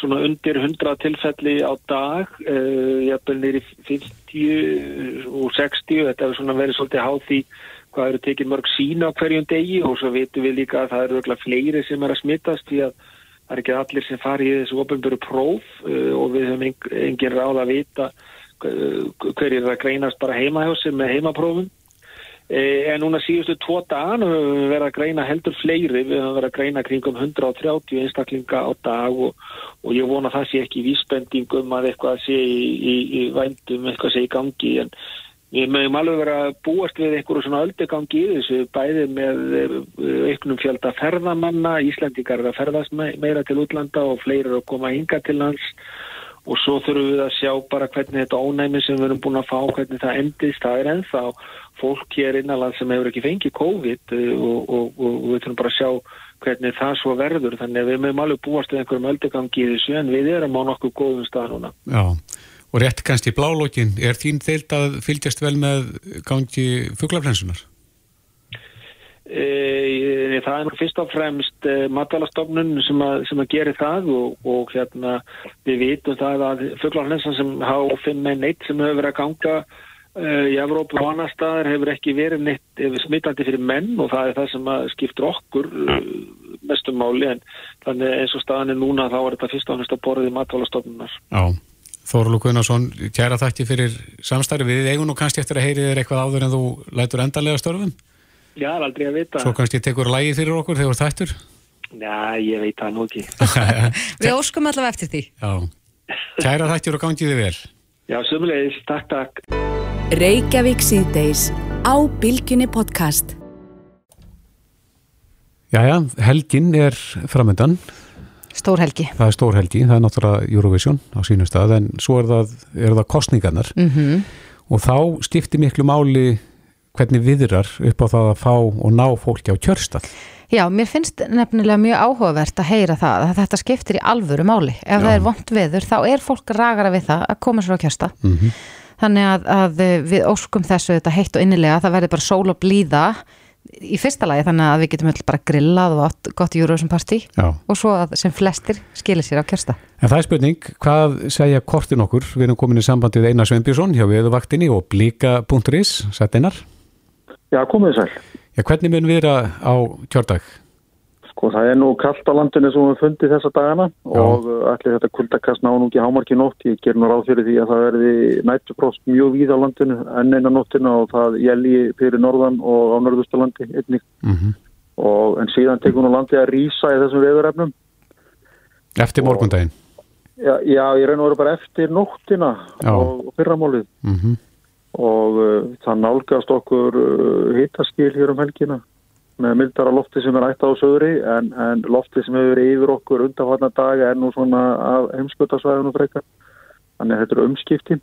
Speaker 12: svona undir 100 tilfelli á dag, uh, jafnvel nýri 50 og 60, þetta hefur svona verið svolítið háð því hvað eru tekið mörg sína á hverjum degi og svo vitum við líka að það eru öll fleiri sem er að smittast því að það er ekki allir sem fari í þessu ofnböru próf uh, og við höfum engin, ráð að vita uh, hverjir það greinast bara heima hjá sig með heimaprófum. Uh, en núna síðustu tvo dagan höfum við verið að greina heldur fleiri, við höfum verið að greina kringum 130 einstaklinga á dag og, og ég vona það sé ekki vísbendingum að eitthvað sé í, í, í vændum, eitthvað sé í gangi. En Við mögum alveg vera að búast við einhverju svona öldegangi í þessu bæði með einhvernum fjölda ferðamanna, Íslandingar er að ferðast meira til útlanda og fleiri er að koma hinga til lands og svo þurfum við að sjá bara hvernig þetta ónæmi sem við erum búin að fá, hvernig það endist, það er ennþá fólk hér innanland sem hefur ekki fengið COVID og, og, og, og við þurfum bara að sjá hvernig það svo verður, þannig að við mögum alveg búast við einhverjum öldegangi í þessu en við erum á nokkuð góðum stað núna.
Speaker 3: Já. Og rétt kannski blálókin, er þín þeilt að fylgjast vel með gangi fugglaflensunar?
Speaker 12: E, það er nú fyrst og fremst e, matalastofnun sem, sem að gera það og, og hérna við vitum það að fugglaflensan sem H5N1 sem hefur verið að ganga e, í Evrópu og annar staðar hefur ekki verið neitt smittandi fyrir menn og það er það sem skiptur okkur mestum máli en þannig eins og staðan er núna þá er þetta fyrst og fremst að borðið matalastofnunar.
Speaker 3: Já. Þóru Guðnarsson, kæra þakki fyrir samstarfi. Við eigum nú kannski eftir að heyri þér eitthvað áður en þú lætur endanlega störfum?
Speaker 12: Já, það er aldrei að vita.
Speaker 3: Svo kannski tekur lægi fyrir okkur þegar þú þættur?
Speaker 12: Já, ég veit það nú ekki.
Speaker 2: Við óskum allavega eftir því.
Speaker 3: Já, kæra þættir og gangið þið vel.
Speaker 12: Já, sömulegis, takk, takk.
Speaker 1: Reykjavík síðdeis á Bilginni podcast.
Speaker 3: Jæja, helgin er framöndan.
Speaker 2: Stórhelgi.
Speaker 3: Það er stórhelgi, það er náttúrulega Eurovision á sínum stað en svo er það, er það kostningarnar
Speaker 2: Mm -hmm.
Speaker 3: og þá skiptir miklu máli hvernig viðrar upp á það að fá og ná fólki á kjörstall.
Speaker 2: Já, mér finnst nefnilega mjög áhugavert að heyra það að þetta skiptir í alvöru máli. Ef
Speaker 3: Já.
Speaker 2: það er vond veður þá er fólk ragara við það að koma sér á kjörsta.
Speaker 3: Mm -hmm.
Speaker 2: Þannig að, að við óskum þessu þetta heitt og innilega, það verður bara sól og blíða í fyrsta lagi þannig að við getum öll bara grillað og átt gott party
Speaker 3: Já.
Speaker 2: og svo að sem flestir skilir sér á kjörsta.
Speaker 3: En það er spurning, hvað segja kortin okkur? Við erum komin í sambandi við Einar Sveinbjörnsson hjá Veðuvaktinni og blika.is, sætt Einar.
Speaker 13: Já, komið sæl.
Speaker 3: Já, hvernig mun við vera á kjördag?
Speaker 13: Sko það er nú kallt á landinu sem við fundið þessa dagana og uh, allir þetta kuldakast ná nú ekki hámarki nótt. Ég ger nú ráð fyrir því að það verði nættufrost mjög víð á landinu enn eina nóttina og það jælji fyrir norðan og á norðustalandi einnig.
Speaker 3: Mhm.
Speaker 13: Og, en síðan tekur nú landið að rýsa í þessum veðurefnum.
Speaker 3: Eftir morgundaginn.
Speaker 13: Já, já, ég og veru bara eftir nóttina
Speaker 3: Já.
Speaker 13: og fyrramálið
Speaker 3: Mm
Speaker 13: og uh, það nálgast okkur uh, hittaskil hér um helgina með mildara lofti sem er ætta á sögri en, en lofti sem hefur yfir okkur undanfarnar daga er nú svona af heimskutasvæðinu frekar þannig að þetta er umskipti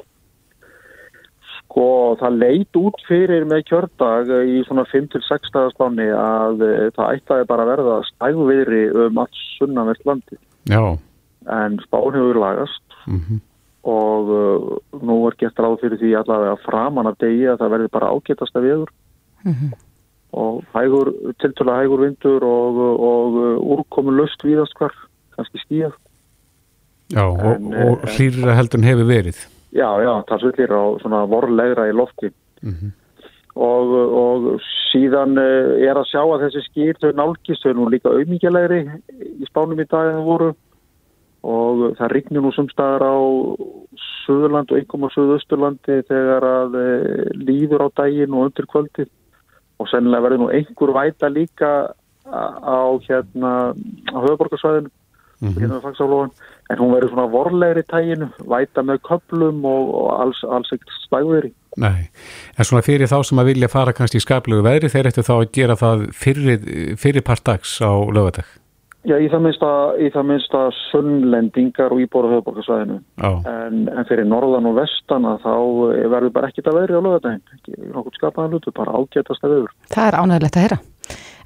Speaker 13: sko það leit út fyrir með kjördag í svona 5-6 dagastáni að uh, það ættaði bara að verða stægviðri um allt sunnanvert landi
Speaker 3: Já.
Speaker 13: en spán hefur lagast
Speaker 3: Mhm.
Speaker 13: Og uh, nú er gett ráð fyrir því allavega framan af degi að það verði bara ágetasta viður og hægur, tiltöla hægur vindur og, og úrkomu löst víðast hvar, kannski skíðað.
Speaker 3: Já, og,
Speaker 13: En,
Speaker 3: og
Speaker 13: eh,
Speaker 3: hlýrra heldur en hefur verið.
Speaker 13: Já, já, það svolítið á svona vorlegra í lofti
Speaker 3: Mhm.
Speaker 13: og, og síðan uh, er að sjá að þessi skýr þau nálgist, þau er nú líka auðmíkjalegri í spánum í dag en það voru og það rignir nú sumstaðar á Suðurland og einhverjum á Suðausturlandi þegar að uh, líður á daginn og undir kvöldið. Og sennilega verður nú einhver væta líka á- hérna á höfuborgarsvæðinu hérna við Faxaflóan, en hún verður svona vorlegri tæginu, væta með köplum og, og alls, alls ekkert stægveri
Speaker 3: Nei, en svona fyrir þá sem að vilja fara kannski í skaplegu veðri, þeir ættu þá að gera það fyrir, fyrir part dags á lögadag.
Speaker 13: Já, í það minnsta, í það minnsta sunnlendingar og íbúru höfuborgarsvæðinu
Speaker 3: Já.
Speaker 13: en, en fyrir norðan og vestan að þá eh, verður bara ekkert að veðri á lögadaginn ekki nokkuð skapaðan hlutu, bara ágætast að veður
Speaker 2: Það er ánægilegt að heyra.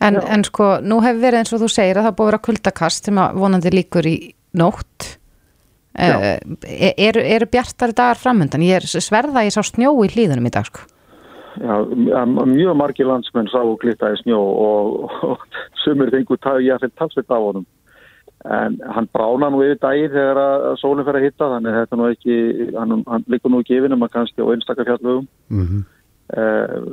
Speaker 2: En, en sko, nú hefur verið eins og þú segir að það er búið að vera kuldakast sem að vonandi líkur í nótt. Uh, eru, eru bjartari dagar framöndan? Ég er sverða að ég sá snjó í hlýðunum í dag, sko.
Speaker 13: Já, mjög margir landsmenn sá og glittaði snjó og, og sumir fengur tæði að fyrir talsveit af honum en hann brána nú yfir dagir þegar að að sólinn fer að hitta þannig að þetta nú ekki, hann, hann líkur nú ekki yfir nema kannski á einstakar fjallögum
Speaker 3: Mhm.
Speaker 13: Uh,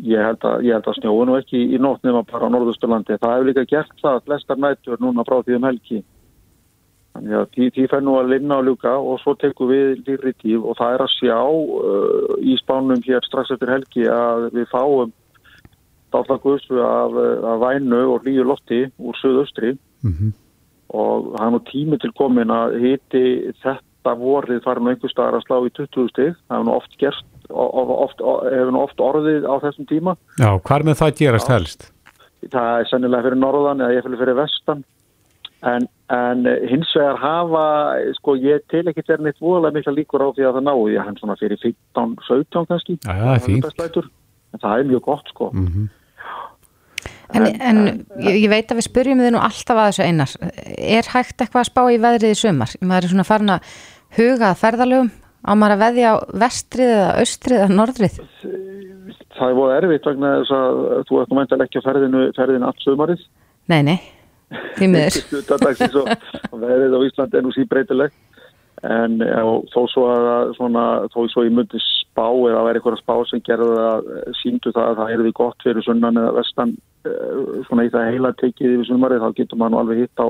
Speaker 13: ég, held að, ég held að snjói nú ekki í nótt nema bara á norðusturlandi. Það hefur líka gert það flestar nættur núna frá því um helgi. Þannig að því, því fær nú að linna og ljúka og svo tekum við lýri tíf og það er að sjá uh, í spánum hér strax eftir helgi að við fáum dállagustu af, af vænu og líu lotti úr söðaustri
Speaker 3: Mhm.
Speaker 13: og það er nú tími til komin að hiti þetta vorið fara nú einhver staðar að slá í 20 stig. Það hefur nú oft gerst, of, oft, hefur nú oft orðið á þessum tíma.
Speaker 3: Já, hvar með það gerast helst?
Speaker 13: Það er sennilega fyrir norðan eða ég fyrir vestan. En, en hins vegar hafa, sko ég til ekki er neitt voðalega mikla líkur á því að það náu. Ég hann svona fyrir 15-17 kannski.
Speaker 3: Já, það.
Speaker 13: En það er mjög gott sko.
Speaker 3: Mhm.
Speaker 2: En, en ég, ég veit að við spurjum þið nú alltaf að þessu einar. Er hægt eitthvað að spá í veðrið í sumar? Maður er svona farin að huga að ferðalögum á maður að veðja á vestrið eða austrið eða norðrið.
Speaker 13: Það er voða erfitt vegna þess að þú ert nú mæntilega ekki á ferðinu, ferðinu allt sumarið.
Speaker 2: Nei, nei, því miður.
Speaker 13: Hlutadagsins og, veðrið á Íslandi er nú síbreytilegt en já, þó svo að svona, þó svo ég myndi spá eða að vera eitthvað spá sem gerði að síndu það að það er því gott fyrir sunnan eða vestan eh, svona í það heila tekið yfir sumarið þá getur maður nú alveg hitt á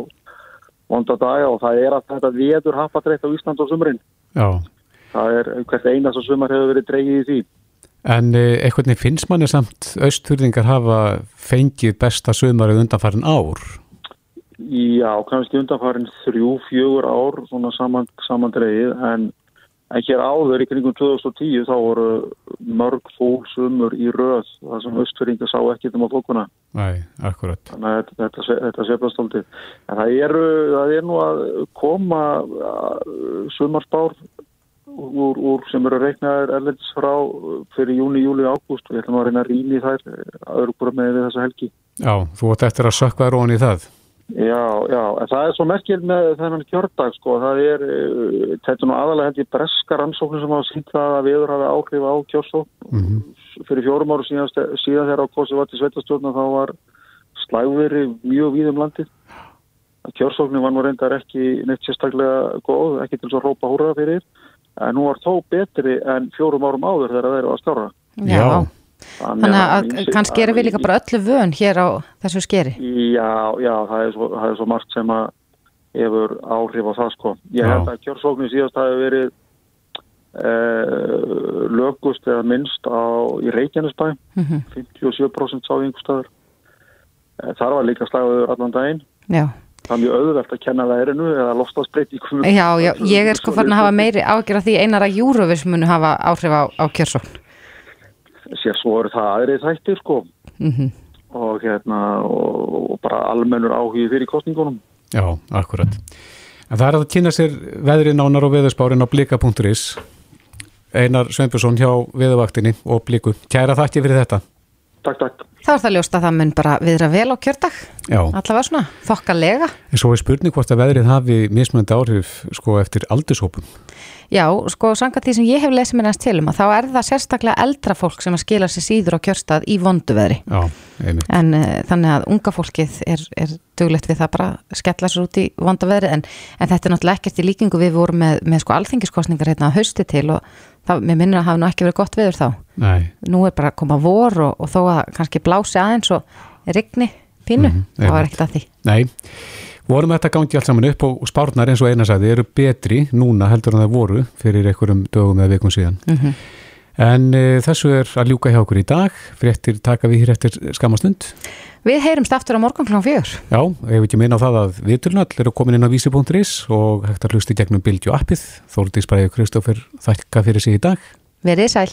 Speaker 13: vonda daga og það er að þetta veður hafa dreitt á Ísland á sumrin
Speaker 3: Já.
Speaker 13: það er hvert einast á sumar hefur verið dreigið í því
Speaker 3: En eh, veginn finnst manni samt austfyrðingar hafa fengið besta sömarið undanfarin ár.
Speaker 13: Já, kannski undanfarin þrjú, fjögur ár svona saman, samandreið en, en hér áður í kringum 2010 þá voru mörg fólksumur í röð það sem östfyrringa sá ekki um á fólkuna
Speaker 3: Nei, akkurat.
Speaker 13: þannig að þetta, þetta, sefast aldrei en það er, það er nú að koma sumarspár úr, úr sem eru reiknaðir erlendis frá fyrir júni, júli, ágúst og ég ætla nú að reyna að rýna í þær aður bara með þessa helgi
Speaker 3: Já, þú ætti eftir að sökka róin í það.
Speaker 13: Já, já, en það er svo merkil með þennan kjördag, sko, það er, uh, þetta er nú aðalega held í breska rannsóknir sem hafa sínt það að viður hafi áhrif á kjörsókn.
Speaker 3: Mhm.
Speaker 13: Fyrir fjórum áru síðan, síðan þegar á kosið var til sveitastjórna þá var slægveri mjög víð um landið. Kjörsóknin var nú reyndar ekki neitt sérstaklega góð, ekki til svo að rópa húra fyrir, en hún var þó betri en fjórum árum áður þegar það eru að skára.
Speaker 2: Já. Þannig að
Speaker 13: ýmsir-
Speaker 2: kannski erum við líka bara öllu vön hér á þessu skeri.
Speaker 13: Já, já, það er svo, það er svo margt sem að hefur áhrif á það sko. Ég
Speaker 3: Já.
Speaker 13: held að kjörsóknin síðast hafi verið uh, lögust eða minnst á, í Reykjanesbæ,
Speaker 2: Mhm.
Speaker 13: 57% sá staður. Eh, Þar var líka slagður allan daginn.
Speaker 2: Já.
Speaker 13: Það er mjög auðvelt að kenna veðrinu eða lofstafsbreytingum.
Speaker 2: Já, já, ég er sko farin að hafa meiri ágjör af því einar að Júruvis munu hafa áhrif á, á kjörsókn.
Speaker 13: Sér svo eru það aðrið þættir sko
Speaker 2: Mm
Speaker 13: og hérna og, og bara almennur áhugi fyrir kostningunum.
Speaker 3: Já, akkurat. En það er að kynna sér veðrið nánar og veðurspárin á blika.is Einar Sveinbjörnsson hjá veðurvaktinni og bliku. Kæra þakki fyrir þetta.
Speaker 13: Takk, takk.
Speaker 2: Þá er það ljóst að það mun bara viðra vel á kjördag. Allavega svona, þokkalega.
Speaker 3: En svo er spurning hvort að veðrið hafi mismunandi áhrif sko eftir aldurshópum.
Speaker 2: Já, sko, sanga því sem ég hef lesið mér næst til um að þá er það sérstaklega eldra fólk sem að skila sér síður á kjörstað í vonduveðri.
Speaker 3: Já.
Speaker 2: En uh, þannig að unga fólkið er, er duglegt við það bara skella sér út í vonduveðri en, en þetta er náttúrulega ekkert í líkingu við vorum með, með sko alþingiskostningar hérna að hausti til og það, mér minnir að hafa nú ekki verið gott veður þá.
Speaker 3: Nei.
Speaker 2: Nú er bara að koma vor og, og þó að kannski blási aðeins og rigni pínu,
Speaker 3: Mhm,
Speaker 2: þá er
Speaker 3: einmitt.
Speaker 2: ekkert að því.
Speaker 3: Nei, vorum þetta gangi allt saman upp og og spárnar eins og eina sagði eru betri núna heldur en það voru fyrir einhverjum dögum eða vikum síðan.
Speaker 2: Mhm.
Speaker 3: En e, þessu er að ljúka hjá okkur í dag, fréttir taka við hér eftir skamastund.
Speaker 2: Við heyrumst aftur á morgun klán fjögur.
Speaker 3: Já, ef ekki minna á það að viðtölnall eru komin inn á vísi.is og hægt að hlusta í gegnum Bildju appið. Þóldís Bræði Kristófer þakka fyrir sig í dag.
Speaker 2: Verið sæl.